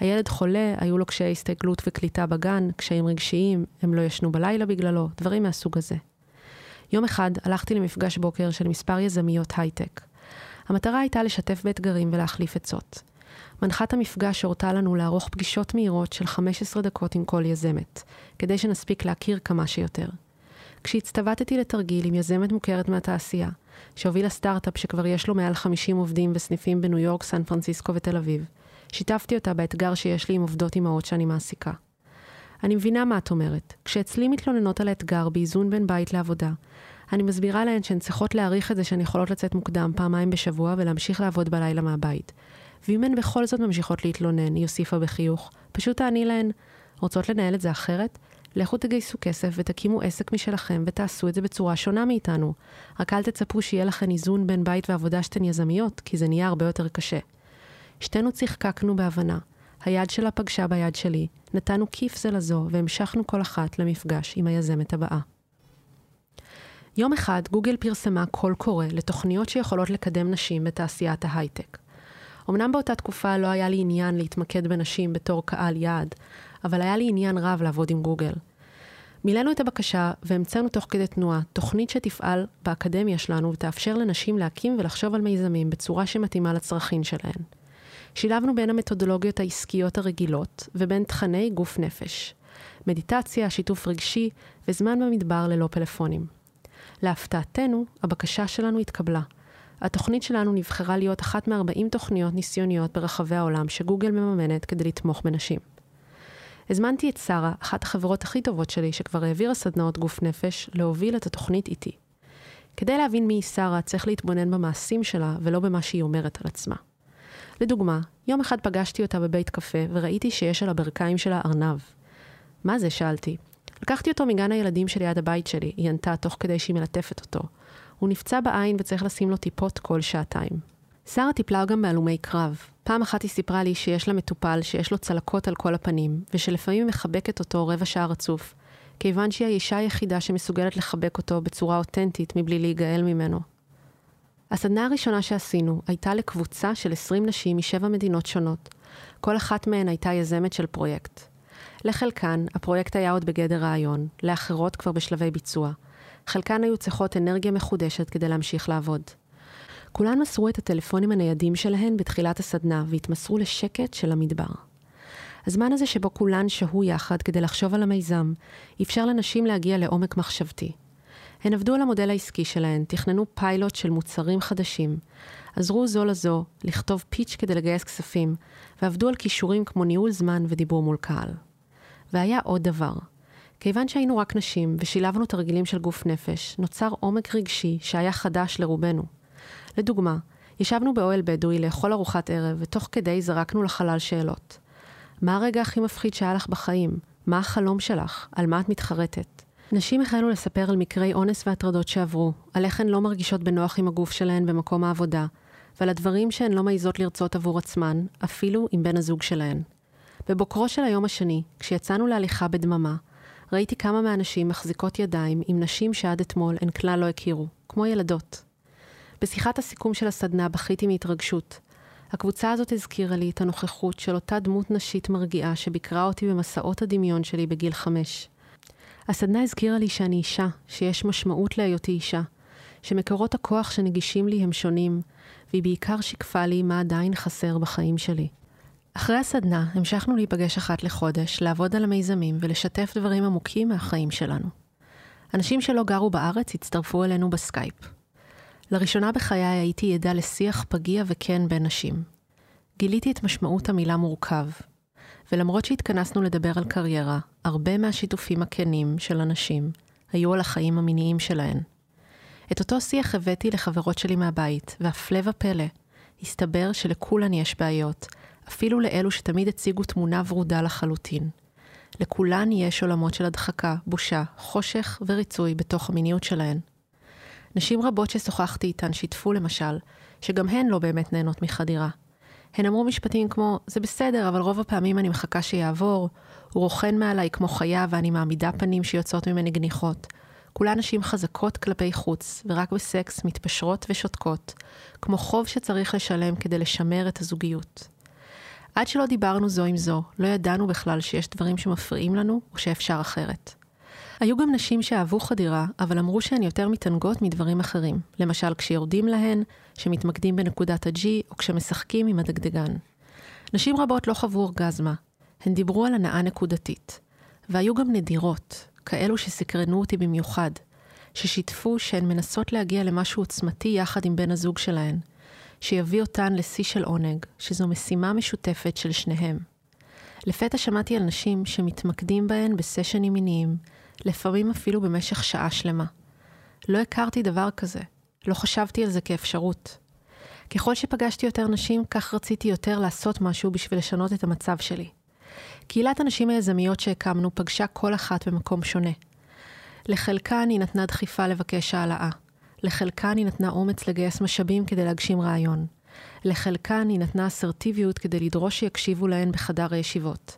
הילד חולה, היו לו קשיי הסתגלות וקליטה בגן, קשיים רגשיים, הם לא ישנו בלילה בגללו, דברים מהסוג הזה. יום אחד הלכתי למפגש בוקר של מספר יזמיות הייטק. המטרה הייתה לשתף באתגרים ולהחליף עצות. מנחת המפגש הורתה לנו לערוך פגישות מהירות של 15 דקות עם כל יזמת, כדי שנספיק להכיר כמה שיותר. כשהצטוותתי לתרגיל עם יזמת מוכרת מהתעשייה, שהובילה סטארט-אפ שכבר יש לו מעל 50 עובדים וסניפים בניו יורק, סן פרנסיסקו ותל אביב, שיתפתי אותה באתגר שיש לי עם עובדות אימהות שאני מעסיקה. אני מבינה מה את אומרת. כשאצלי מתלוננות על האתגר באיזון בין בית לעבודה, אני מסבירה להן שהן צריכות להעריך את זה שהן יכולות לצאת מוקדם פעמיים בשבוע ולהמשיך לעבוד בלילה מהבית. ואם הן בכל זאת ממשיכות להתלונן, היא הוסיפה בחיוך, פשוט תעני להן, רוצות לנהל את זה אחרת? לכו תגייסו כסף ותקימו עסק משלכם ותעשו את זה בצורה שונה מאיתנו. רק אל תצפו שיהיה לכן איזון בין בית ועבודה שאתן יזמיות, כי זה נהיה הרבה יותר קשה. שתינו צחקקנו בהבנה. היד שלה פגשה ביד שלי, נתנו כיף זה לזו והמשכנו כל אחת למפגש עם היזמת הבאה. יום אחד גוגל פרסמה קול קורא לתוכניות שיכולות לקדם נשים בתעשיית ההייטק. אמנם באותה תקופה לא היה לי עניין להתמקד בנשים בתור קהל יעד, אבל היה לי עניין רב לעבוד עם גוגל. מילאנו את הבקשה והמצאנו תוך כדי תנועה תוכנית שתפעל באקדמיה שלנו ותאפשר לנשים להקים ולחשוב על מיזמים בצורה שמתאימה לצרכים שלהן. שילבנו בין המתודולוגיות העסקיות הרגילות ובין תכני גוף נפש. מדיטציה, שיתוף רגשי וזמן במדבר ללא פלאפונים. להפתעתנו, הבקשה שלנו התקבלה. התוכנית שלנו נבחרה להיות אחת מ-40 תוכניות ניסיוניות ברחבי העולם שגוגל מממנת כדי לתמוך בנשים. הזמנתי את שרה, אחת החברות הכי טובות שלי, שכבר העבירה סדנאות גוף נפש, להוביל את התוכנית איתי. כדי להבין מי היא שרה, צריך להתבונן במעשים שלה ולא במה שהיא אומרת על עצמה. לדוגמה, יום אחד פגשתי אותה בבית קפה וראיתי שיש על הברכיים שלה ארנב. מה זה? שאלתי. לקחתי אותו מגן הילדים שליד הבית שלי, היא ענתה תוך כדי שהיא מלטפת אותו. הוא נפצע בעין וצריך לשים לו טיפות כל שעתיים. שרה טיפלה גם בהלומי קרב. פעם אחת היא סיפרה לי שיש לה מטופל שיש לו צלקות על כל הפנים, ושלפעמים מחבקת אותו רבע שעה רצוף, כיוון שהיא האישה היחידה שמסוגלת לחבק אותו בצורה אותנטית מבלי להיגאל ממנו. הסדנה הראשונה שעשינו הייתה לקבוצה של 20 נשים משבע מדינות שונות. כל אחת מהן הייתה יזמת של פרויקט. לחלקן, הפרויקט היה עוד בגדר רעיון, לאחרות כבר בשלבי ביצוע. חלקן היו צריכות אנרגיה מחודשת כדי להמשיך לעבוד. כולן מסרו את הטלפונים הניידים שלהן בתחילת הסדנה והתמסרו לשקט של המדבר. הזמן הזה שבו כולן שהו יחד כדי לחשוב על המיזם, אפשר לנשים להגיע לעומק מחשבתי. הן עבדו על המודל העסקי שלהן, תכננו פיילוט של מוצרים חדשים, עזרו זו לזו לכתוב פיץ' כדי לגייס כספים, ועבדו על כישורים כמו ניהול זמן ודיבור מול קהל. והיה עוד דבר. כיוון שהיינו רק נשים ושילבנו תרגילים של גוף נפש, נוצר עומק רגשי שהיה חדש לרובנו. לדוגמה, ישבנו באוהל בדואי לאכול ארוחת ערב, ותוך כדי זרקנו לחלל שאלות. מה הרגע הכי מפחיד שהיה לך בחיים? מה החלום שלך? על מה את מתחרטת? נשים החלו לספר על מקרי אונס והטרדות שעברו, על איך הן לא מרגישות בנוח עם הגוף שלהן במקום העבודה, ועל הדברים שהן לא מעיזות לרצות עבור עצמן, אפילו עם בן הזוג שלהן. בבוקרו של היום השני, כשיצאנו להליכה בדממה, ראיתי כמה מהנשים מחזיקות ידיים עם נשים שעד אתמול הן כלל לא הכירו, כמו ילדות. בשיחת הסיכום של הסדנה בכיתי מהתרגשות. הקבוצה הזאת הזכירה לי את הנוכחות של אותה דמות נשית מרגיעה שביקרה אותי במסעות הדמיון שלי בגיל חמש. הסדנה הזכירה לי שאני אישה, שיש משמעות להיותי אישה, שמקורות הכוח שנגישים לי הם שונים, והיא בעיקר שיקפה לי מה עדיין חסר בחיים שלי. אחרי הסדנה המשכנו להיפגש אחת לחודש, לעבוד על המיזמים ולשתף דברים עמוקים מהחיים שלנו. אנשים שלא גרו בארץ הצטרפו אלינו בסקייפ. לראשונה בחיי הייתי עדה לשיח פגיע וכן בין נשים. גיליתי את משמעות המילה מורכב, ולמרות שהתכנסנו לדבר על קריירה, הרבה מהשיתופים הכנים של הנשים היו על החיים המיניים שלהן. את אותו שיח הבאתי לחברות שלי מהבית, והפלא ופלא, הסתבר שלכולן יש בעיות, אפילו לאלו שתמיד הציגו תמונה ורודה לחלוטין. לכולן יש עולמות של הדחקה, בושה, חושך וריצוי בתוך המיניות שלהן. נשים רבות ששוחחתי איתן שיתפו למשל, שגם הן לא באמת נהנות מחדירה. הן אמרו משפטים כמו, זה בסדר, אבל רוב הפעמים אני מחכה שיעבור, הוא רוכן מעליי כמו חיה ואני מעמידה פנים שיוצאות ממני גניחות. כולן נשים חזקות כלפי חוץ, ורק בסקס מתפשרות ושותקות, כמו חוב שצריך לשלם כדי לשמר את הזוגיות. עד שלא דיברנו זו עם זו, לא ידענו בכלל שיש דברים שמפריעים לנו, או שאפשר אחרת. היו גם נשים שאהבו חדירה, אבל אמרו שהן יותר מתענגות מדברים אחרים. למשל, כשיורדים להן, שמתמקדים בנקודת ה-G, או כשמשחקים עם הדגדגן. נשים רבות לא חוו אורגזמה. הן דיברו על הנאה נקודתית. והיו גם נדירות, כאלו שסקרנו אותי במיוחד, ששיתפו שהן מנסות להגיע למשהו עוצמתי יחד עם בן הזוג שלהן, שיביא אותן לשיא של עונג, שזו משימה משותפת של שניהם. לפתע שמעתי על נשים שמתמקדים בהן בסשנים מיניים, לפעמים אפילו במשך שעה שלמה. לא הכרתי דבר כזה, לא חשבתי על זה כאפשרות. ככל שפגשתי יותר נשים, כך רציתי יותר לעשות משהו בשביל לשנות את המצב שלי. קהילת הנשים היזמיות שהקמנו פגשה כל אחת במקום שונה. לחלקן היא נתנה דחיפה לבקש העלאה. לחלקן היא נתנה אומץ לגייס משאבים כדי להגשים רעיון. לחלקן היא נתנה אסרטיביות כדי לדרוש שיקשיבו להן בחדר הישיבות.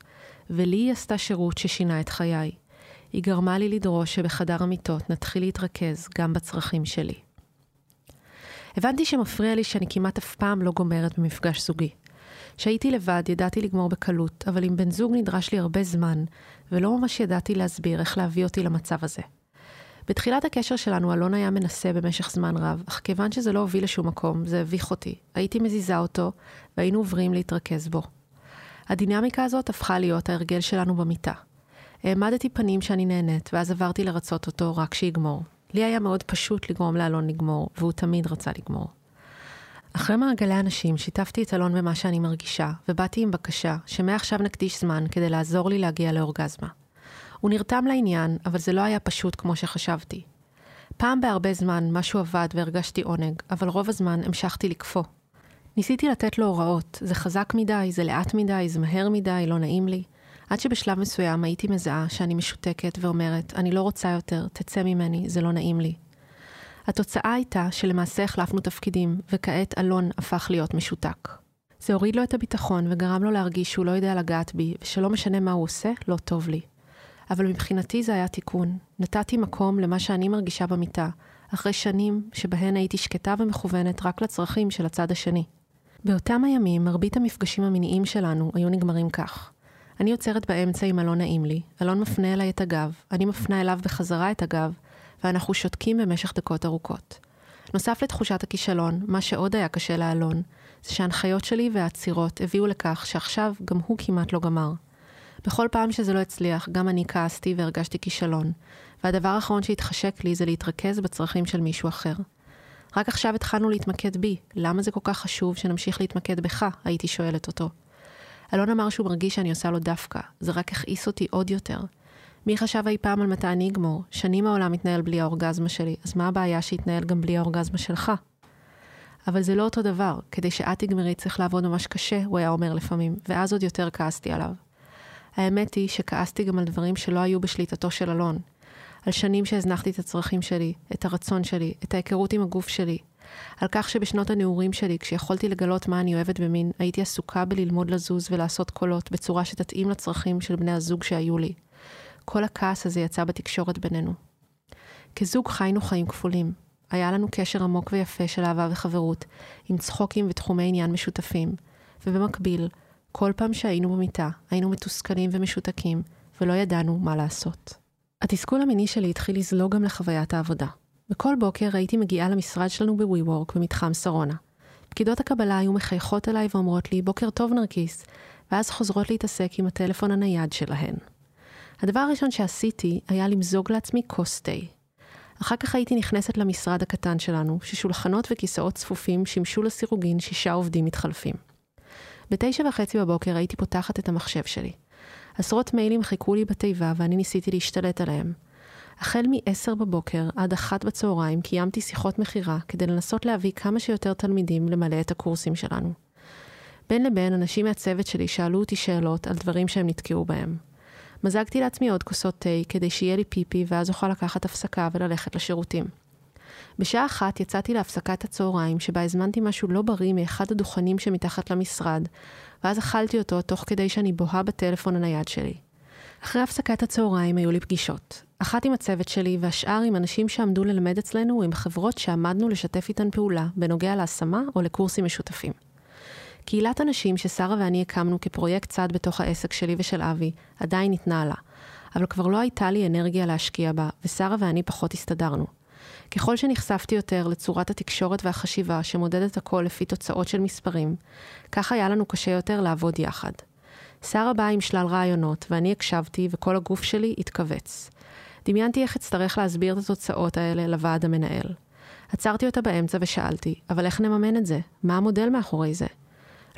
ולי היא עשתה שירות ששינה את חיי. היא גרמה לי לדרוש שבחדר המיטות נתחיל להתרכז גם בצרכים שלי. הבנתי שמפריע לי שאני כמעט אף פעם לא גומרת במפגש זוגי. כשהייתי לבד ידעתי לגמור בקלות, אבל עם בן זוג נדרש לי הרבה זמן, ולא ממש ידעתי להסביר איך להביא אותי למצב הזה. בתחילת הקשר שלנו אלון היה מנסה במשך זמן רב, אך כיוון שזה לא הוביל לשום מקום, זה הביך אותי. הייתי מזיזה אותו, והיינו עוברים להתרכז בו. הדינמיקה הזאת הפכה להיות ההרגל שלנו במיטה. העמדתי פנים שאני נהנית, ואז עברתי לרצות אותו רק שיגמור. לי היה מאוד פשוט לגרום לאלון לגמור, והוא תמיד רצה לגמור. אחרי מעגלי אנשים שיתפתי את אלון במה שאני מרגישה, ובאתי עם בקשה שמעכשיו נקדיש זמן כדי לעזור לי להגיע לאורגזמה. הוא נרתם לעניין, אבל זה לא היה פשוט כמו שחשבתי. פעם בהרבה זמן משהו עבד והרגשתי עונג, אבל רוב הזמן המשכתי לקפוא. ניסיתי לתת לו הוראות, זה חזק מדי, זה לאט מדי, זה מהר מדי, לא נעים לי. עד שבשלב מסוים הייתי מזהה שאני משותקת ואומרת, אני לא רוצה יותר, תצא ממני, זה לא נעים לי. התוצאה הייתה שלמעשה החלפנו תפקידים, וכעת אלון הפך להיות משותק. זה הוריד לו את הביטחון וגרם לו להרגיש שהוא לא יודע לגעת בי, ושלא משנה מה הוא עושה, לא טוב לי. אבל מבחינתי זה היה תיקון. נתתי מקום למה שאני מרגישה במיטה, אחרי שנים שבהן הייתי שקטה ומכוונת רק לצרכים של הצד השני. באותם הימים, מרבית המפגשים המיניים שלנו היו נגמרים כך. אני עוצרת באמצע אם אלון נעים לי, אלון מפנה אליי את הגב, אני מפנה אליו בחזרה את הגב, ואנחנו שותקים במשך דקות ארוכות. נוסף לתחושת הכישלון, מה שעוד היה קשה לאלון, זה שההנחיות שלי והעצירות הביאו לכך שעכשיו גם הוא כמעט לא גמר. בכל פעם שזה לא הצליח, גם אני כעסתי והרגשתי כישלון, והדבר האחרון שהתחשק לי זה להתרכז בצרכים של מישהו אחר. רק עכשיו התחלנו להתמקד בי, למה זה כל כך חשוב שנמשיך להתמקד בך? הייתי שואלת אותו. אלון אמר שהוא מרגיש שאני עושה לו דווקא, זה רק הכעיס אותי עוד יותר. מי חשב אי פעם על מתי אני אגמור? שנים העולם מתנהל בלי האורגזמה שלי, אז מה הבעיה שיתנהל גם בלי האורגזמה שלך? אבל זה לא אותו דבר, כדי שאת תגמרי צריך לעבוד ממש קשה, הוא היה אומר לפעמים, ואז עוד יותר כעסתי עליו. האמת היא שכעסתי גם על דברים שלא היו בשליטתו של אלון. על שנים שהזנחתי את הצרכים שלי, את הרצון שלי, את ההיכרות עם הגוף שלי. על כך שבשנות הנעורים שלי, כשיכולתי לגלות מה אני אוהבת במין, הייתי עסוקה בללמוד לזוז ולעשות קולות בצורה שתתאים לצרכים של בני הזוג שהיו לי. כל הכעס הזה יצא בתקשורת בינינו. כזוג חיינו חיים כפולים. היה לנו קשר עמוק ויפה של אהבה וחברות, עם צחוקים ותחומי עניין משותפים. ובמקביל, כל פעם שהיינו במיטה, היינו מתוסכלים ומשותקים, ולא ידענו מה לעשות. התסכול המיני שלי התחיל לזלוג גם לחוויית העבודה. בכל בוקר הייתי מגיעה למשרד שלנו בווי-וורק במתחם שרונה. פקידות הקבלה היו מחייכות אליי ואומרות לי, בוקר טוב נרקיס, ואז חוזרות להתעסק עם הטלפון הנייד שלהן. הדבר הראשון שעשיתי היה למזוג לעצמי כוס תה. אחר כך הייתי נכנסת למשרד הקטן שלנו, ששולחנות וכיסאות צפופים שימשו לסירוגין שישה עובדים מתחלפים. בתשע וחצי בבוקר הייתי פותחת את המחשב שלי. עשרות מיילים חיכו לי בתיבה ואני ניסיתי להשתלט עליהם. החל מ-10 בבוקר עד אחת בצהריים קיימתי שיחות מכירה כדי לנסות להביא כמה שיותר תלמידים למלא את הקורסים שלנו. בין לבין אנשים מהצוות שלי שאלו אותי שאלות על דברים שהם נתקעו בהם. מזגתי לעצמי עוד כוסות תה כדי שיהיה לי פיפי ואז אוכל לקחת הפסקה וללכת לשירותים. בשעה אחת יצאתי להפסקת הצהריים שבה הזמנתי משהו לא בריא מאחד הדוכנים שמתחת למשרד, ואז אכלתי אותו תוך כדי שאני בוהה בטלפון הנייד שלי. אחרי הפסקת הצהריים היו לי פגישות. אחת עם הצוות שלי והשאר עם אנשים שעמדו ללמד אצלנו עם חברות שעמדנו לשתף איתן פעולה בנוגע להשמה או לקורסים משותפים. קהילת הנשים ששרה ואני הקמנו כפרויקט צד בתוך העסק שלי ושל אבי, עדיין התנהלה, אבל כבר לא הייתה לי אנרגיה להשקיע בה, ושרה ואני פחות הסתדרנו. ככל שנחשפתי יותר לצורת התקשורת והחשיבה שמודדת הכל לפי תוצאות של מספרים, כך היה לנו קשה יותר לעבוד יחד. שרה באה עם שלל רעיונות, ואני הקשבתי וכל הגוף שלי התכווץ. דמיינתי איך אצטרך להסביר את התוצאות האלה לוועד המנהל. עצרתי אותה באמצע ושאלתי, אבל איך נממן את זה? מה המודל מאחורי זה?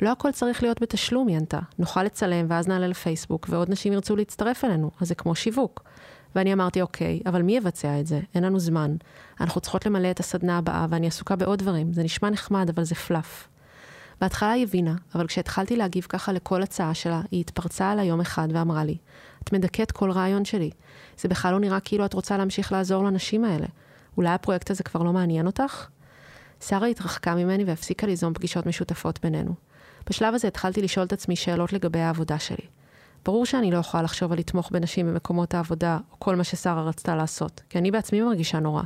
לא הכל צריך להיות בתשלום, היא ענתה. נוכל לצלם ואז נעלה לפייסבוק, ועוד נשים ירצו להצטרף אלינו, אז זה כמו שיווק. ואני אמרתי, אוקיי, אבל מי יבצע את זה? אין לנו זמן. אנחנו צריכות למלא את הסדנה הבאה, ואני עסוקה בעוד דברים. זה נשמע נחמד, אבל זה פלאף. בהתחלה היא הבינה, אבל כשהתחלתי להגיב ככה לכל הצעה שלה, היא התפרצה עליי יום אחד ואמרה לי, את מדכאת כל רעיון שלי. זה בכלל לא נראה כאילו את רוצה להמשיך לעזור לנשים האלה. אולי הפרויקט הזה כבר לא מעניין אותך? שרה התרחקה ממני והפסיקה ליזום פגישות משותפות בינינו. בשלב הזה התחלתי לשאול את עצמי שאלות לגבי העבודה שלי. ברור שאני לא יכולה לחשוב על לתמוך בנשים במקומות העבודה, או כל מה ששרה רצתה לעשות, כי אני בעצמי מרגישה נורא.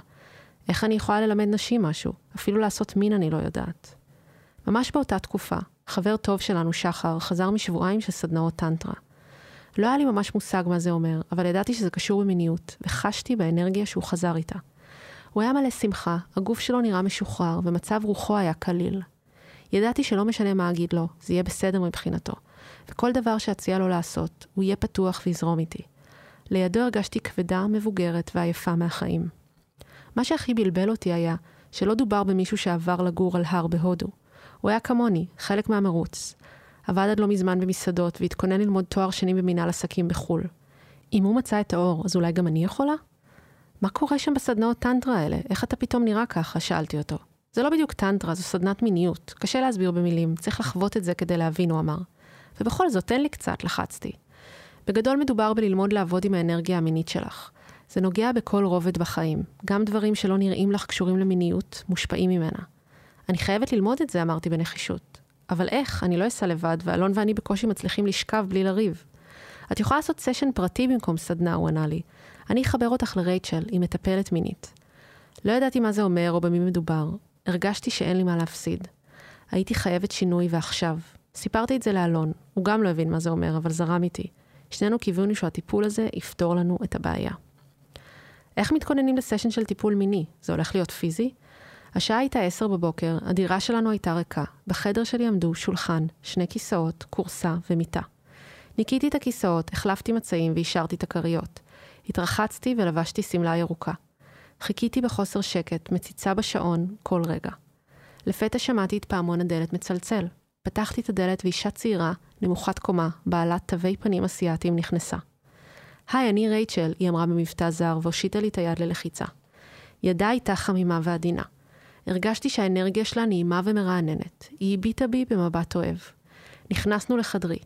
איך אני יכולה ללמד נשים משהו? אפילו לעשות מין אני לא יודעת. ממש באותה תקופה, חבר טוב שלנו, שחר, חזר משבועיים של סדנאות טנטרה. לא היה לי ממש מושג מה זה אומר, אבל ידעתי שזה קשור במיניות, וחשתי באנרגיה שהוא חזר איתה. הוא היה מלא שמחה, הגוף שלו נראה משוחרר, ומצב רוחו היה קליל. ידעתי שלא משנה מה אגיד לו, זה יהיה בסדר מבחינתו. וכל דבר שאציע לו לעשות, הוא יהיה פתוח ויזרום איתי. לידו הרגשתי כבדה, מבוגרת ועייפה מהחיים. מה שהכי בלבל אותי היה שלא דובר במישהו שעבר לגור על הר בהודו. הוא היה כמוני, חלק מהמרוץ. עבד עד לא מזמן במסעדות והתכונן ללמוד תואר שני במנהל עסקים בחו"ל. אם הוא מצא את האור, אז אולי גם אני יכולה? מה קורה שם בסדנאות טנטרה האלה? איך אתה פתאום נראה ככה? שאלתי אותו. זה לא בדיוק טנטרה, זו סדנת מיניות. קשה להסביר במילים, צריך לחוות את זה כדי להבין, הוא אמר. ובכל זאת, תן לי קצת, לחצתי. בגדול מדובר בללמוד לעבוד עם האנרגיה המינית שלך. זה נוגע בכל רובד בחיים. גם דברים שלא נראים לך קשורים למיניות, מושפעים ממנה. אני חייבת ללמוד את זה, אמרתי בנחישות. אבל איך? אני לא אסע לבד, ואלון ואני בקושי מצליחים לשכב בלי לריב. את יכולה לעשות סשן פרטי במקום סדנה, הוא ענה לי. אני אחבר אותך לרייצ'ל, היא מטפלת מינית. לא ידעתי מה זה אומר או במי מדובר. הרגשתי שאין לי מה להפסיד. הייתי חייבת שינוי ועכשיו. סיפרתי את זה לאלון, הוא גם לא הבין מה זה אומר, אבל זרם איתי. שנינו קיווינו שהטיפול הזה יפתור לנו את הבעיה. איך מתכוננים לסשן של טיפול מיני? זה הולך להיות פיזי? השעה הייתה עשר בבוקר, הדירה שלנו הייתה ריקה. בחדר שלי עמדו שולחן, שני כיסאות, כורסה ומיטה. ניקיתי את הכיסאות, החלפתי מצעים והשארתי את הכריות. התרחצתי ולבשתי שמלה ירוקה. חיכיתי בחוסר שקט, מציצה בשעון, כל רגע. לפתע שמעתי את פעמון הדלת מצלצל. פתחתי את הדלת ואישה צעירה, נמוכת קומה, בעלת תווי פנים אסיאתיים, נכנסה. היי, אני רייצ'ל, היא אמרה במבטא זר, והושיטה לי את היד ללחיצה. ידה הייתה חמימה ועדינה. הרגשתי שהאנרגיה שלה נעימה ומרעננת. היא הביטה בי במבט אוהב. נכנסנו לחדרי.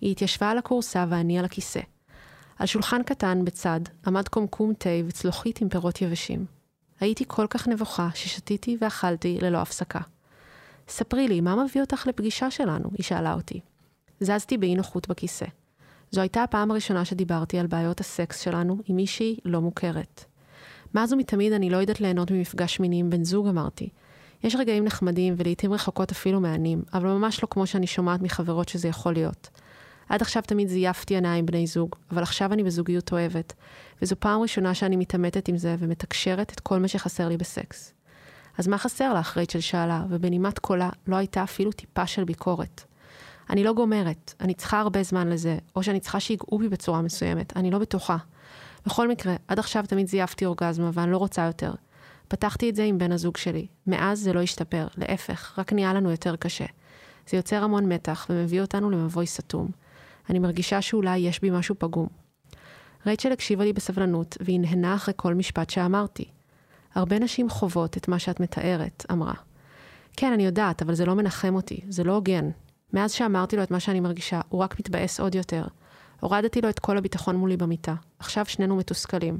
היא התיישבה על הכורסה ואני על הכיסא. על שולחן קטן בצד עמד קומקום תה וצלוחית עם פירות יבשים. הייתי כל כך נבוכה ששתיתי ואכלתי ללא הפסקה. ספרי לי, מה מביא אותך לפגישה שלנו? היא שאלה אותי. זזתי באי נוחות בכיסא. זו הייתה הפעם הראשונה שדיברתי על בעיות הסקס שלנו עם מישהי לא מוכרת. מאז ומתמיד אני לא יודעת ליהנות ממפגש מיני עם בן זוג, אמרתי. יש רגעים נחמדים ולעיתים רחוקות אפילו מהנים, אבל ממש לא כמו שאני שומעת מחברות שזה יכול להיות. עד עכשיו תמיד זייפתי עם בני זוג, אבל עכשיו אני בזוגיות אוהבת, וזו פעם ראשונה שאני מתעמתת עם זה ומתקשרת את כל מה שחסר לי בסקס. אז מה חסר לך? רייצ'ל שאלה, ובנימת קולה לא הייתה אפילו טיפה של ביקורת. אני לא גומרת, אני צריכה הרבה זמן לזה, או שאני צריכה שיגעו בי בצורה מסוימת, אני לא בטוחה. בכל מקרה, עד עכשיו תמיד זייפתי אורגזמה, ואני לא רוצה יותר. פתחתי את זה עם בן הזוג שלי. מאז זה לא השתפר, להפך, רק נהיה לנו יותר קשה. זה יוצר המון מתח ומביא אותנו למבוי סתום. אני מרגישה שאולי יש בי משהו פגום. רייצ'ל הקשיבה לי בסבלנות, והנהנה אחרי כל משפט שאמרתי. הרבה נשים חוות את מה שאת מתארת, אמרה. כן, אני יודעת, אבל זה לא מנחם אותי, זה לא הוגן. מאז שאמרתי לו את מה שאני מרגישה, הוא רק מתבאס עוד יותר. הורדתי לו את כל הביטחון מולי במיטה. עכשיו שנינו מתוסכלים.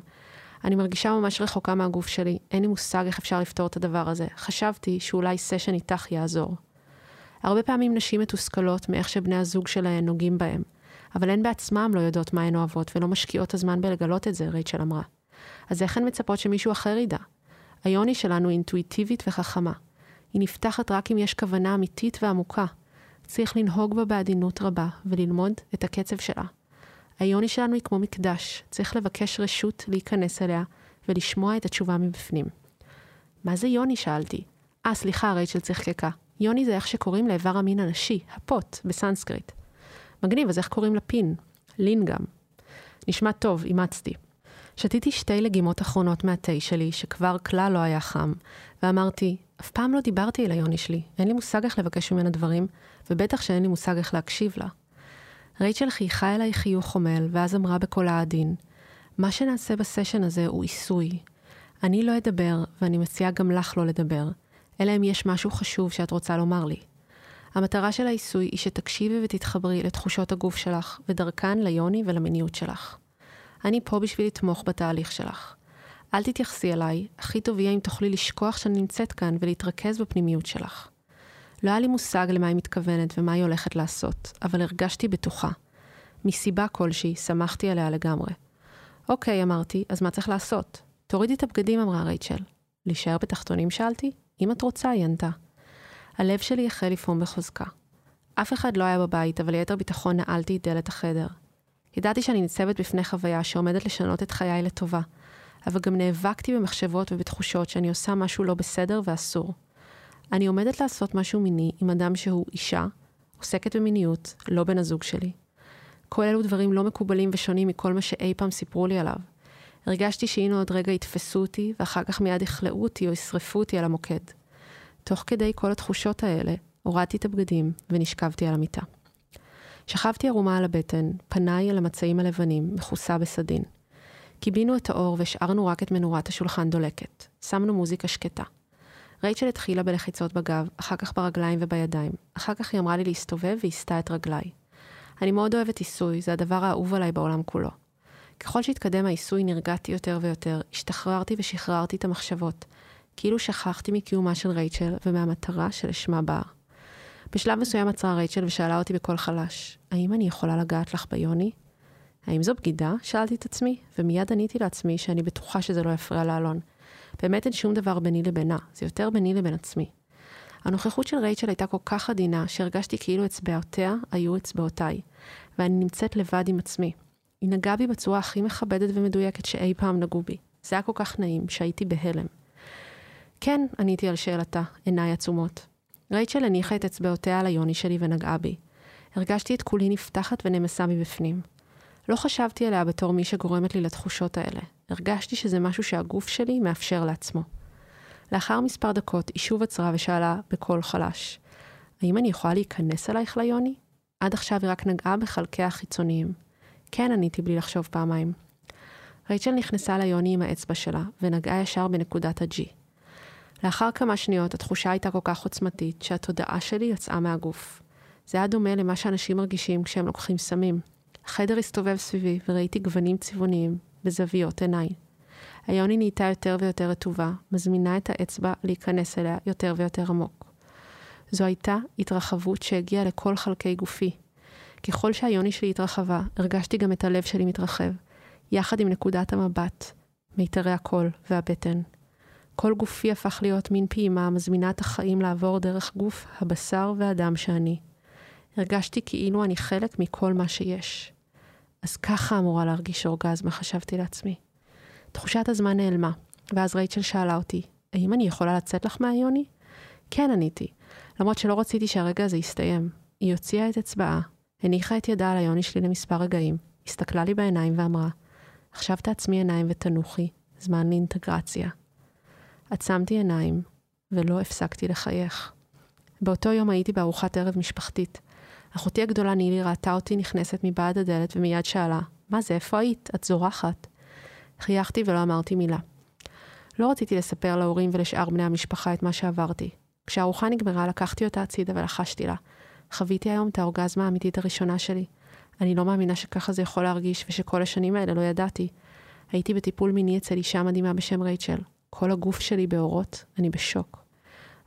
אני מרגישה ממש רחוקה מהגוף שלי, אין לי מושג איך אפשר לפתור את הדבר הזה. חשבתי שאולי סשן איתך יעזור. הרבה פעמים נשים מתוסכלות מאיך שבני הזוג שלהן נוגעים בהם, אבל הן בעצמם לא יודעות מה הן אוהבות ולא משקיעות הזמן בלגלות את זה, רייצ'ל אמרה. אז איך הן מצפות שמישהו אחר ידע? היוני שלנו אינטואיטיבית וחכמה. היא נפתחת רק אם יש כוונה אמיתית ועמוקה. צריך לנהוג בה בעדינות רבה וללמוד את הקצב שלה. היוני שלנו היא כמו מקדש, צריך לבקש רשות להיכנס אליה ולשמוע את התשובה מבפנים. מה זה יוני? שאלתי. אה, סליחה, רייצ'ל צחקקה. יוני זה איך שקוראים לאיבר המין הנשי, הפוט, בסנסקריט. מגניב, אז איך קוראים לפין? לינגאם. נשמע טוב, אימצתי. שתיתי שתי לגימות אחרונות מהתה שלי, שכבר כלל לא היה חם, ואמרתי, אף פעם לא דיברתי אל היוני שלי, אין לי מושג איך לבקש ממנה דברים, ובטח שאין לי מושג איך להקשיב לה. רייצ'ל חייכה אליי חיוך חומל, ואז אמרה בקולה העדין, מה שנעשה בסשן הזה הוא עיסוי. אני לא אדבר, ואני מציעה גם לך לא לדבר, אלא אם יש משהו חשוב שאת רוצה לומר לי. המטרה של העיסוי היא שתקשיבי ותתחברי לתחושות הגוף שלך, ודרכן ליוני ולמיניות שלך. אני פה בשביל לתמוך בתהליך שלך. אל תתייחסי אליי, הכי טוב יהיה אם תוכלי לשכוח שאני נמצאת כאן ולהתרכז בפנימיות שלך. לא היה לי מושג למה היא מתכוונת ומה היא הולכת לעשות, אבל הרגשתי בטוחה. מסיבה כלשהי, שמחתי עליה לגמרי. אוקיי, אמרתי, אז מה צריך לעשות? תורידי את הבגדים, אמרה רייצ'ל. להישאר בתחתונים? שאלתי. אם את רוצה, היא ענתה. הלב שלי החל לפעום בחוזקה. אף אחד לא היה בבית, אבל ליתר ביטחון נעלתי את דלת החדר. ידעתי שאני ניצבת בפני חוויה שעומדת לשנות את חיי לטובה, אבל גם נאבקתי במחשבות ובתחושות שאני עושה משהו לא בסדר ואסור. אני עומדת לעשות משהו מיני עם אדם שהוא אישה, עוסקת במיניות, לא בן הזוג שלי. כל אלו דברים לא מקובלים ושונים מכל מה שאי פעם סיפרו לי עליו. הרגשתי שהנה עוד רגע יתפסו אותי, ואחר כך מיד יכלאו אותי או ישרפו אותי על המוקד. תוך כדי כל התחושות האלה, הורדתי את הבגדים ונשכבתי על המיטה. שכבתי ערומה על הבטן, פניי אל המצעים הלבנים, מכוסה בסדין. קיבינו את האור והשארנו רק את מנורת השולחן דולקת. שמנו מוזיקה שקטה. רייצ'ל התחילה בלחיצות בגב, אחר כך ברגליים ובידיים. אחר כך היא אמרה לי להסתובב והסתה את רגליי. אני מאוד אוהבת עיסוי, זה הדבר האהוב עליי בעולם כולו. ככל שהתקדם העיסוי נרגעתי יותר ויותר, השתחררתי ושחררתי את המחשבות, כאילו שכחתי מקיומה של רייצ'ל ומהמטרה שלשמה באה. בשלב מסוים עצרה רייצ'ל ושאלה אותי בקול חלש, האם אני יכולה לגעת לך ביוני? האם זו בגידה? שאלתי את עצמי, ומיד עניתי לעצמי שאני בטוחה שזה לא יפריע לאלון. באמת אין שום דבר ביני לבינה, זה יותר ביני לבין עצמי. הנוכחות של רייצ'ל הייתה כל כך עדינה, שהרגשתי כאילו אצבעותיה היו אצבעותיי, ואני נמצאת לבד עם עצמי. היא נגעה בי בצורה הכי מכבדת ומדויקת שאי פעם נגעו בי. זה היה כל כך נעים, שהייתי בהלם. כן, עניתי על שאלתה, עיניי עצומות. רייצ'ל הניחה את אצבעותיה על היוני שלי ונגעה בי. הרגשתי את כולי נפתחת ונמסה מבפנים. לא חשבתי עליה בתור מי שגורמת לי לתחושות האלה. הרגשתי שזה משהו שהגוף שלי מאפשר לעצמו. לאחר מספר דקות היא שוב עצרה ושאלה בקול חלש, האם אני יכולה להיכנס אלייך ליוני? עד עכשיו היא רק נגעה בחלקיה החיצוניים. כן, עניתי בלי לחשוב פעמיים. רייצ'ל נכנסה ליוני עם האצבע שלה, ונגעה ישר בנקודת ה-G. לאחר כמה שניות התחושה הייתה כל כך עוצמתית, שהתודעה שלי יצאה מהגוף. זה היה דומה למה שאנשים מרגישים כשהם לוקחים סמים. החדר הסתובב סביבי וראיתי גוונים צבעוניים בזוויות עיניי. היוני נהייתה יותר ויותר רטובה, מזמינה את האצבע להיכנס אליה יותר ויותר עמוק. זו הייתה התרחבות שהגיעה לכל חלקי גופי. ככל שהיוני שלי התרחבה, הרגשתי גם את הלב שלי מתרחב, יחד עם נקודת המבט, מיתרי הקול והבטן. כל גופי הפך להיות מין פעימה המזמינה את החיים לעבור דרך גוף הבשר והדם שאני. הרגשתי כאילו אני חלק מכל מה שיש. אז ככה אמורה להרגיש אורגזמה, חשבתי לעצמי. תחושת הזמן נעלמה, ואז רייצ'ל שאלה אותי, האם אני יכולה לצאת לך מהיוני? כן, עניתי, למרות שלא רציתי שהרגע הזה יסתיים. היא הוציאה את אצבעה, הניחה את ידה על היוני שלי למספר רגעים, הסתכלה לי בעיניים ואמרה, עכשיו תעצמי עיניים ותנוחי, זמן לאינטגרציה. עצמתי עיניים, ולא הפסקתי לחייך. באותו יום הייתי בארוחת ערב משפחתית. אחותי הגדולה נילי ראתה אותי נכנסת מבעד הדלת ומיד שאלה, מה זה, איפה היית? את זורחת. חייכתי ולא אמרתי מילה. לא רציתי לספר להורים ולשאר בני המשפחה את מה שעברתי. כשהארוחה נגמרה, לקחתי אותה הצידה ולחשתי לה. חוויתי היום את האורגזמה האמיתית הראשונה שלי. אני לא מאמינה שככה זה יכול להרגיש, ושכל השנים האלה לא ידעתי. הייתי בטיפול מיני אצל אישה מדהימה בשם רייצ'ל. כל הגוף שלי באורות, אני בשוק.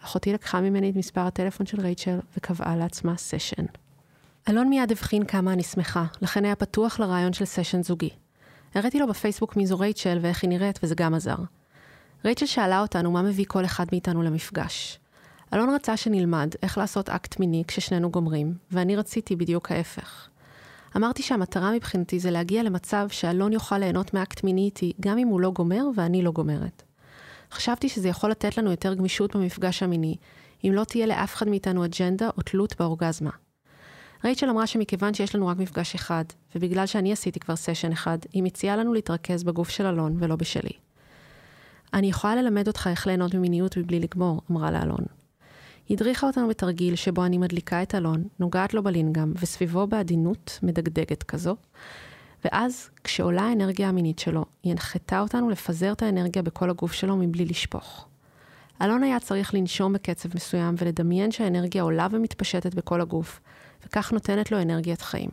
אחותי לקחה ממני את מספר הטלפון של רייצ'ל וקבעה לעצמה סשן. אלון מיד הבחין כמה אני שמחה, לכן היה פתוח לרעיון של סשן זוגי. הראיתי לו בפייסבוק מי זו רייצ'ל ואיך היא נראית, וזה גם עזר. רייצ'ל שאלה אותנו מה מביא כל אחד מאיתנו למפגש. אלון רצה שנלמד איך לעשות אקט מיני כששנינו גומרים, ואני רציתי בדיוק ההפך. אמרתי שהמטרה מבחינתי זה להגיע למצב שאלון יוכל ליהנות מאקט מיני איתי, גם אם הוא לא גומר ואני לא גומרת. חשבתי שזה יכול לתת לנו יותר גמישות במפגש המיני, אם לא תהיה לאף אחד מאיתנו אג'נדה או תלות באורגזמה. רייצ'ל אמרה שמכיוון שיש לנו רק מפגש אחד, ובגלל שאני עשיתי כבר סשן אחד, היא מציעה לנו להתרכז בגוף של אלון ולא בשלי. אני יכולה ללמד אותך איך ליהנות ממיניות מבלי לגמור, אמרה לאלון. היא הדריכה אותנו בתרגיל שבו אני מדליקה את אלון, נוגעת לו בלינגאם, וסביבו בעדינות מדגדגת כזו, ואז, כשעולה האנרגיה המינית שלו, היא הנחתה אותנו לפזר את האנרגיה בכל הגוף שלו מבלי לשפוך. אלון היה צריך לנשום בקצב מסוים ולדמיין שהאנרגיה עולה ומתפשטת בכל הגוף, וכך נותנת לו אנרגיית חיים.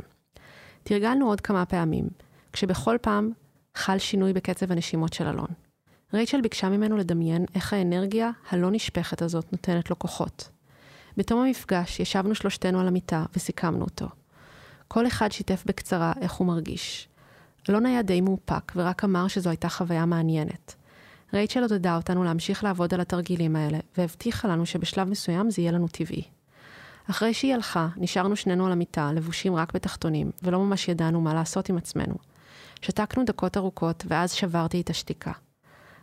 תרגלנו עוד כמה פעמים, כשבכל פעם חל שינוי בקצב הנשימות של אלון. רייצ'ל ביקשה ממנו לדמיין איך האנרגיה הלא נשפכת הזאת נותנת לו כוחות. בתום המפגש ישבנו שלושתנו על המיטה וסיכמנו אותו. כל אחד שיתף בקצרה איך הוא מרגיש. אלון היה די מאופק ורק אמר שזו הייתה חוויה מעניינת. רייצ'ל עודדה אותנו להמשיך לעבוד על התרגילים האלה, והבטיחה לנו שבשלב מסוים זה יהיה לנו טבעי. אחרי שהיא הלכה, נשארנו שנינו על המיטה, לבושים רק בתחתונים, ולא ממש ידענו מה לעשות עם עצמנו. שתקנו דקות ארוכות, ואז שברתי את השתיקה.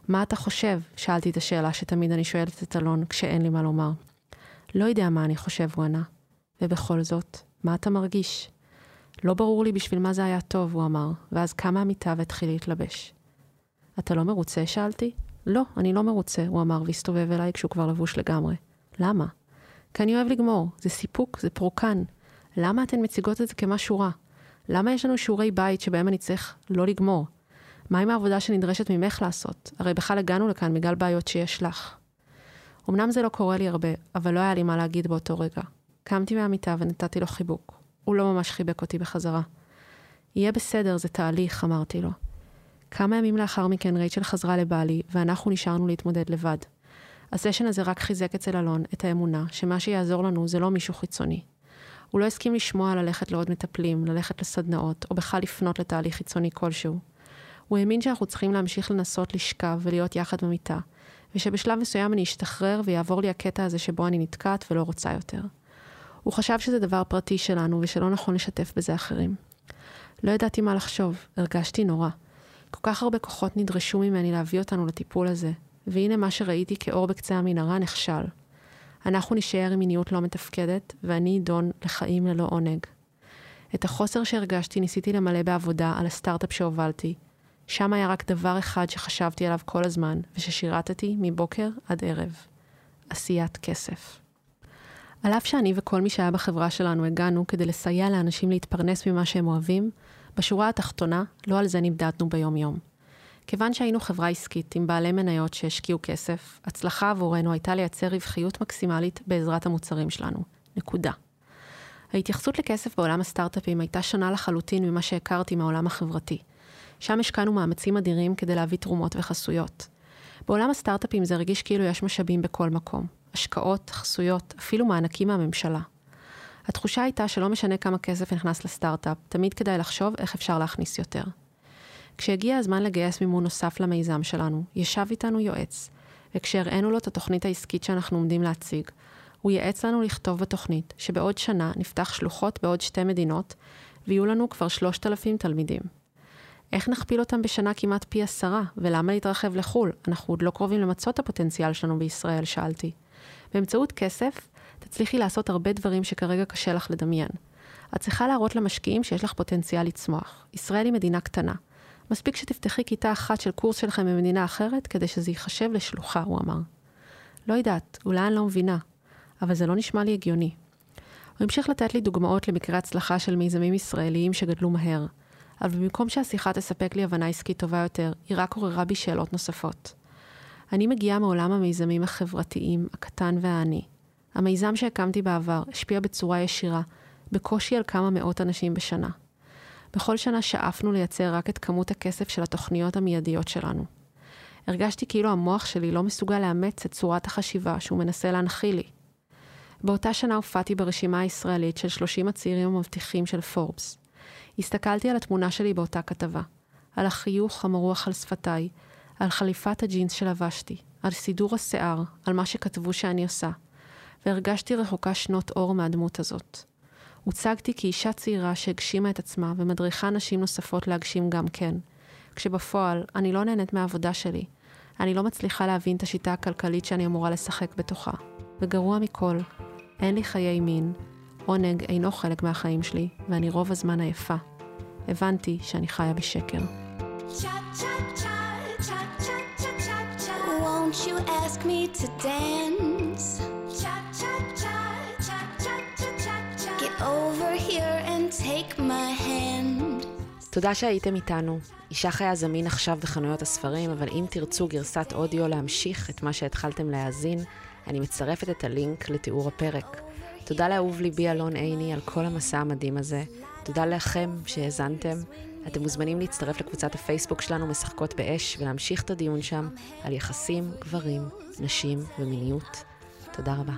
מה אתה חושב? שאלתי את השאלה שתמיד אני שואלת את אלון כשאין לי מה לומר. לא יודע מה אני חושב, הוא ענה. ובכל זאת, מה אתה מרגיש? לא ברור לי בשביל מה זה היה טוב, הוא אמר, ואז קם מהמיטה והתחיל להתלבש. אתה לא מרוצה? שאלתי. לא, אני לא מרוצה, הוא אמר והסתובב אליי כשהוא כבר לבוש לגמרי. למה? כי אני אוהב לגמור, זה סיפוק, זה פרוקן. למה אתן מציגות את זה כמשהו רע? למה יש לנו שיעורי בית שבהם אני צריך לא לגמור? מה עם העבודה שנדרשת ממך לעשות? הרי בכלל הגענו לכאן בגלל בעיות שיש לך. אמנם זה לא קורה לי הרבה, אבל לא היה לי מה להגיד באותו רגע. קמתי מהמיטה ונתתי לו חיבוק. הוא לא ממש חיבק אותי בחזרה. יהיה בסדר, זה תהליך, אמרתי לו. כמה ימים לאחר מכן רייצ'ל חזרה לבעלי, ואנחנו נשארנו להתמודד לבד. הסשן הזה רק חיזק אצל אלון את האמונה שמה שיעזור לנו זה לא מישהו חיצוני. הוא לא הסכים לשמוע ללכת לעוד מטפלים, ללכת לסדנאות, או בכלל לפנות לתהליך חיצוני כלשהו. הוא האמין שאנחנו צריכים להמשיך לנסות לשכב ולהיות יחד במיטה, ושבשלב מסוים אני אשתחרר ויעבור לי הקטע הזה שבו אני נתקעת ולא רוצה יותר. הוא חשב שזה דבר פרטי שלנו ושלא נכון לשתף בזה אחרים. לא ידעתי מה לחשוב, הרגשתי נורא. כל כך הרבה כוחות נדרשו ממני להביא אותנו לטיפול הזה, והנה מה שראיתי כאור בקצה המנהרה נכשל. אנחנו נישאר עם מיניות לא מתפקדת, ואני אדון לחיים ללא עונג. את החוסר שהרגשתי ניסיתי למלא בעבודה על הסטארט-אפ שהובלתי. שם היה רק דבר אחד שחשבתי עליו כל הזמן, וששירתתי מבוקר עד ערב. עשיית כסף. על אף שאני וכל מי שהיה בחברה שלנו הגענו כדי לסייע לאנשים להתפרנס ממה שהם אוהבים, בשורה התחתונה, לא על זה נמדדנו ביום-יום. כיוון שהיינו חברה עסקית עם בעלי מניות שהשקיעו כסף, הצלחה עבורנו הייתה לייצר רווחיות מקסימלית בעזרת המוצרים שלנו. נקודה. ההתייחסות לכסף בעולם הסטארט-אפים הייתה שונה לחלוטין ממה שהכרתי מהעולם החברתי. שם השקענו מאמצים אדירים כדי להביא תרומות וחסויות. בעולם הסטארט-אפים זה הרגיש כאילו יש משאבים בכל מקום. השקעות, חסויות, אפילו מענקים מהממשלה. התחושה הייתה שלא משנה כמה כסף נכנס לסטארט-אפ, תמיד כדאי לחשוב איך אפשר להכניס יותר. כשהגיע הזמן לגייס מימון נוסף למיזם שלנו, ישב איתנו יועץ, וכשהראינו לו את התוכנית העסקית שאנחנו עומדים להציג, הוא ייעץ לנו לכתוב בתוכנית שבעוד שנה נפתח שלוחות בעוד שתי מדינות, ויהיו לנו כבר שלושת אלפים תלמידים. איך נכפיל אותם בשנה כמעט פי עשרה, ולמה להתרחב לחו"ל? אנחנו עוד לא קרובים למצות את הפוטנציאל שלנו בישראל, שאלתי. באמצעות כסף, תצליחי לעשות הרבה דברים שכרגע קשה לך לדמיין. את צריכה להראות למשקיעים שיש לך פוטנציאל לצמוח. ישראל היא מדינה קטנה. מספיק שתפתחי כיתה אחת של קורס שלכם במדינה אחרת, כדי שזה ייחשב לשלוחה, הוא אמר. לא יודעת, אולי אני לא מבינה, אבל זה לא נשמע לי הגיוני. הוא המשיך לתת לי דוגמאות למקרי הצלחה של מיזמים ישראליים שגדלו מהר, אבל במקום שהשיחה תספק לי הבנה עסקית טובה יותר, היא רק עוררה בי שאלות נוספות. אני מגיעה מעולם המיזמים החברתיים, הקטן והעני. המיזם שהקמתי בעבר השפיע בצורה ישירה, בקושי על כמה מאות אנשים בשנה. בכל שנה שאפנו לייצר רק את כמות הכסף של התוכניות המיידיות שלנו. הרגשתי כאילו המוח שלי לא מסוגל לאמץ את צורת החשיבה שהוא מנסה להנחיל לי. באותה שנה הופעתי ברשימה הישראלית של 30 הצעירים המבטיחים של פורבס. הסתכלתי על התמונה שלי באותה כתבה, על החיוך המרוח על שפתיי, על חליפת הג'ינס שלבשתי, על סידור השיער, על מה שכתבו שאני עושה, והרגשתי רחוקה שנות אור מהדמות הזאת. הוצגתי כאישה צעירה שהגשימה את עצמה ומדריכה נשים נוספות להגשים גם כן, כשבפועל אני לא נהנית מהעבודה שלי. אני לא מצליחה להבין את השיטה הכלכלית שאני אמורה לשחק בתוכה. וגרוע מכל, אין לי חיי מין, עונג אינו חלק מהחיים שלי, ואני רוב הזמן עייפה. הבנתי שאני חיה בשקר. Won't you ask me to dance? תודה שהייתם איתנו. אישה חיה זמין עכשיו בחנויות הספרים, אבל אם תרצו גרסת אודיו להמשיך את מה שהתחלתם להאזין, אני מצרפת את הלינק לתיאור הפרק. תודה לאהוב ליבי אלון עיני על כל המסע המדהים הזה. תודה לכם שהאזנתם. אתם מוזמנים להצטרף לקבוצת הפייסבוק שלנו משחקות באש ולהמשיך את הדיון שם על יחסים, גברים, נשים ומיניות. תודה רבה.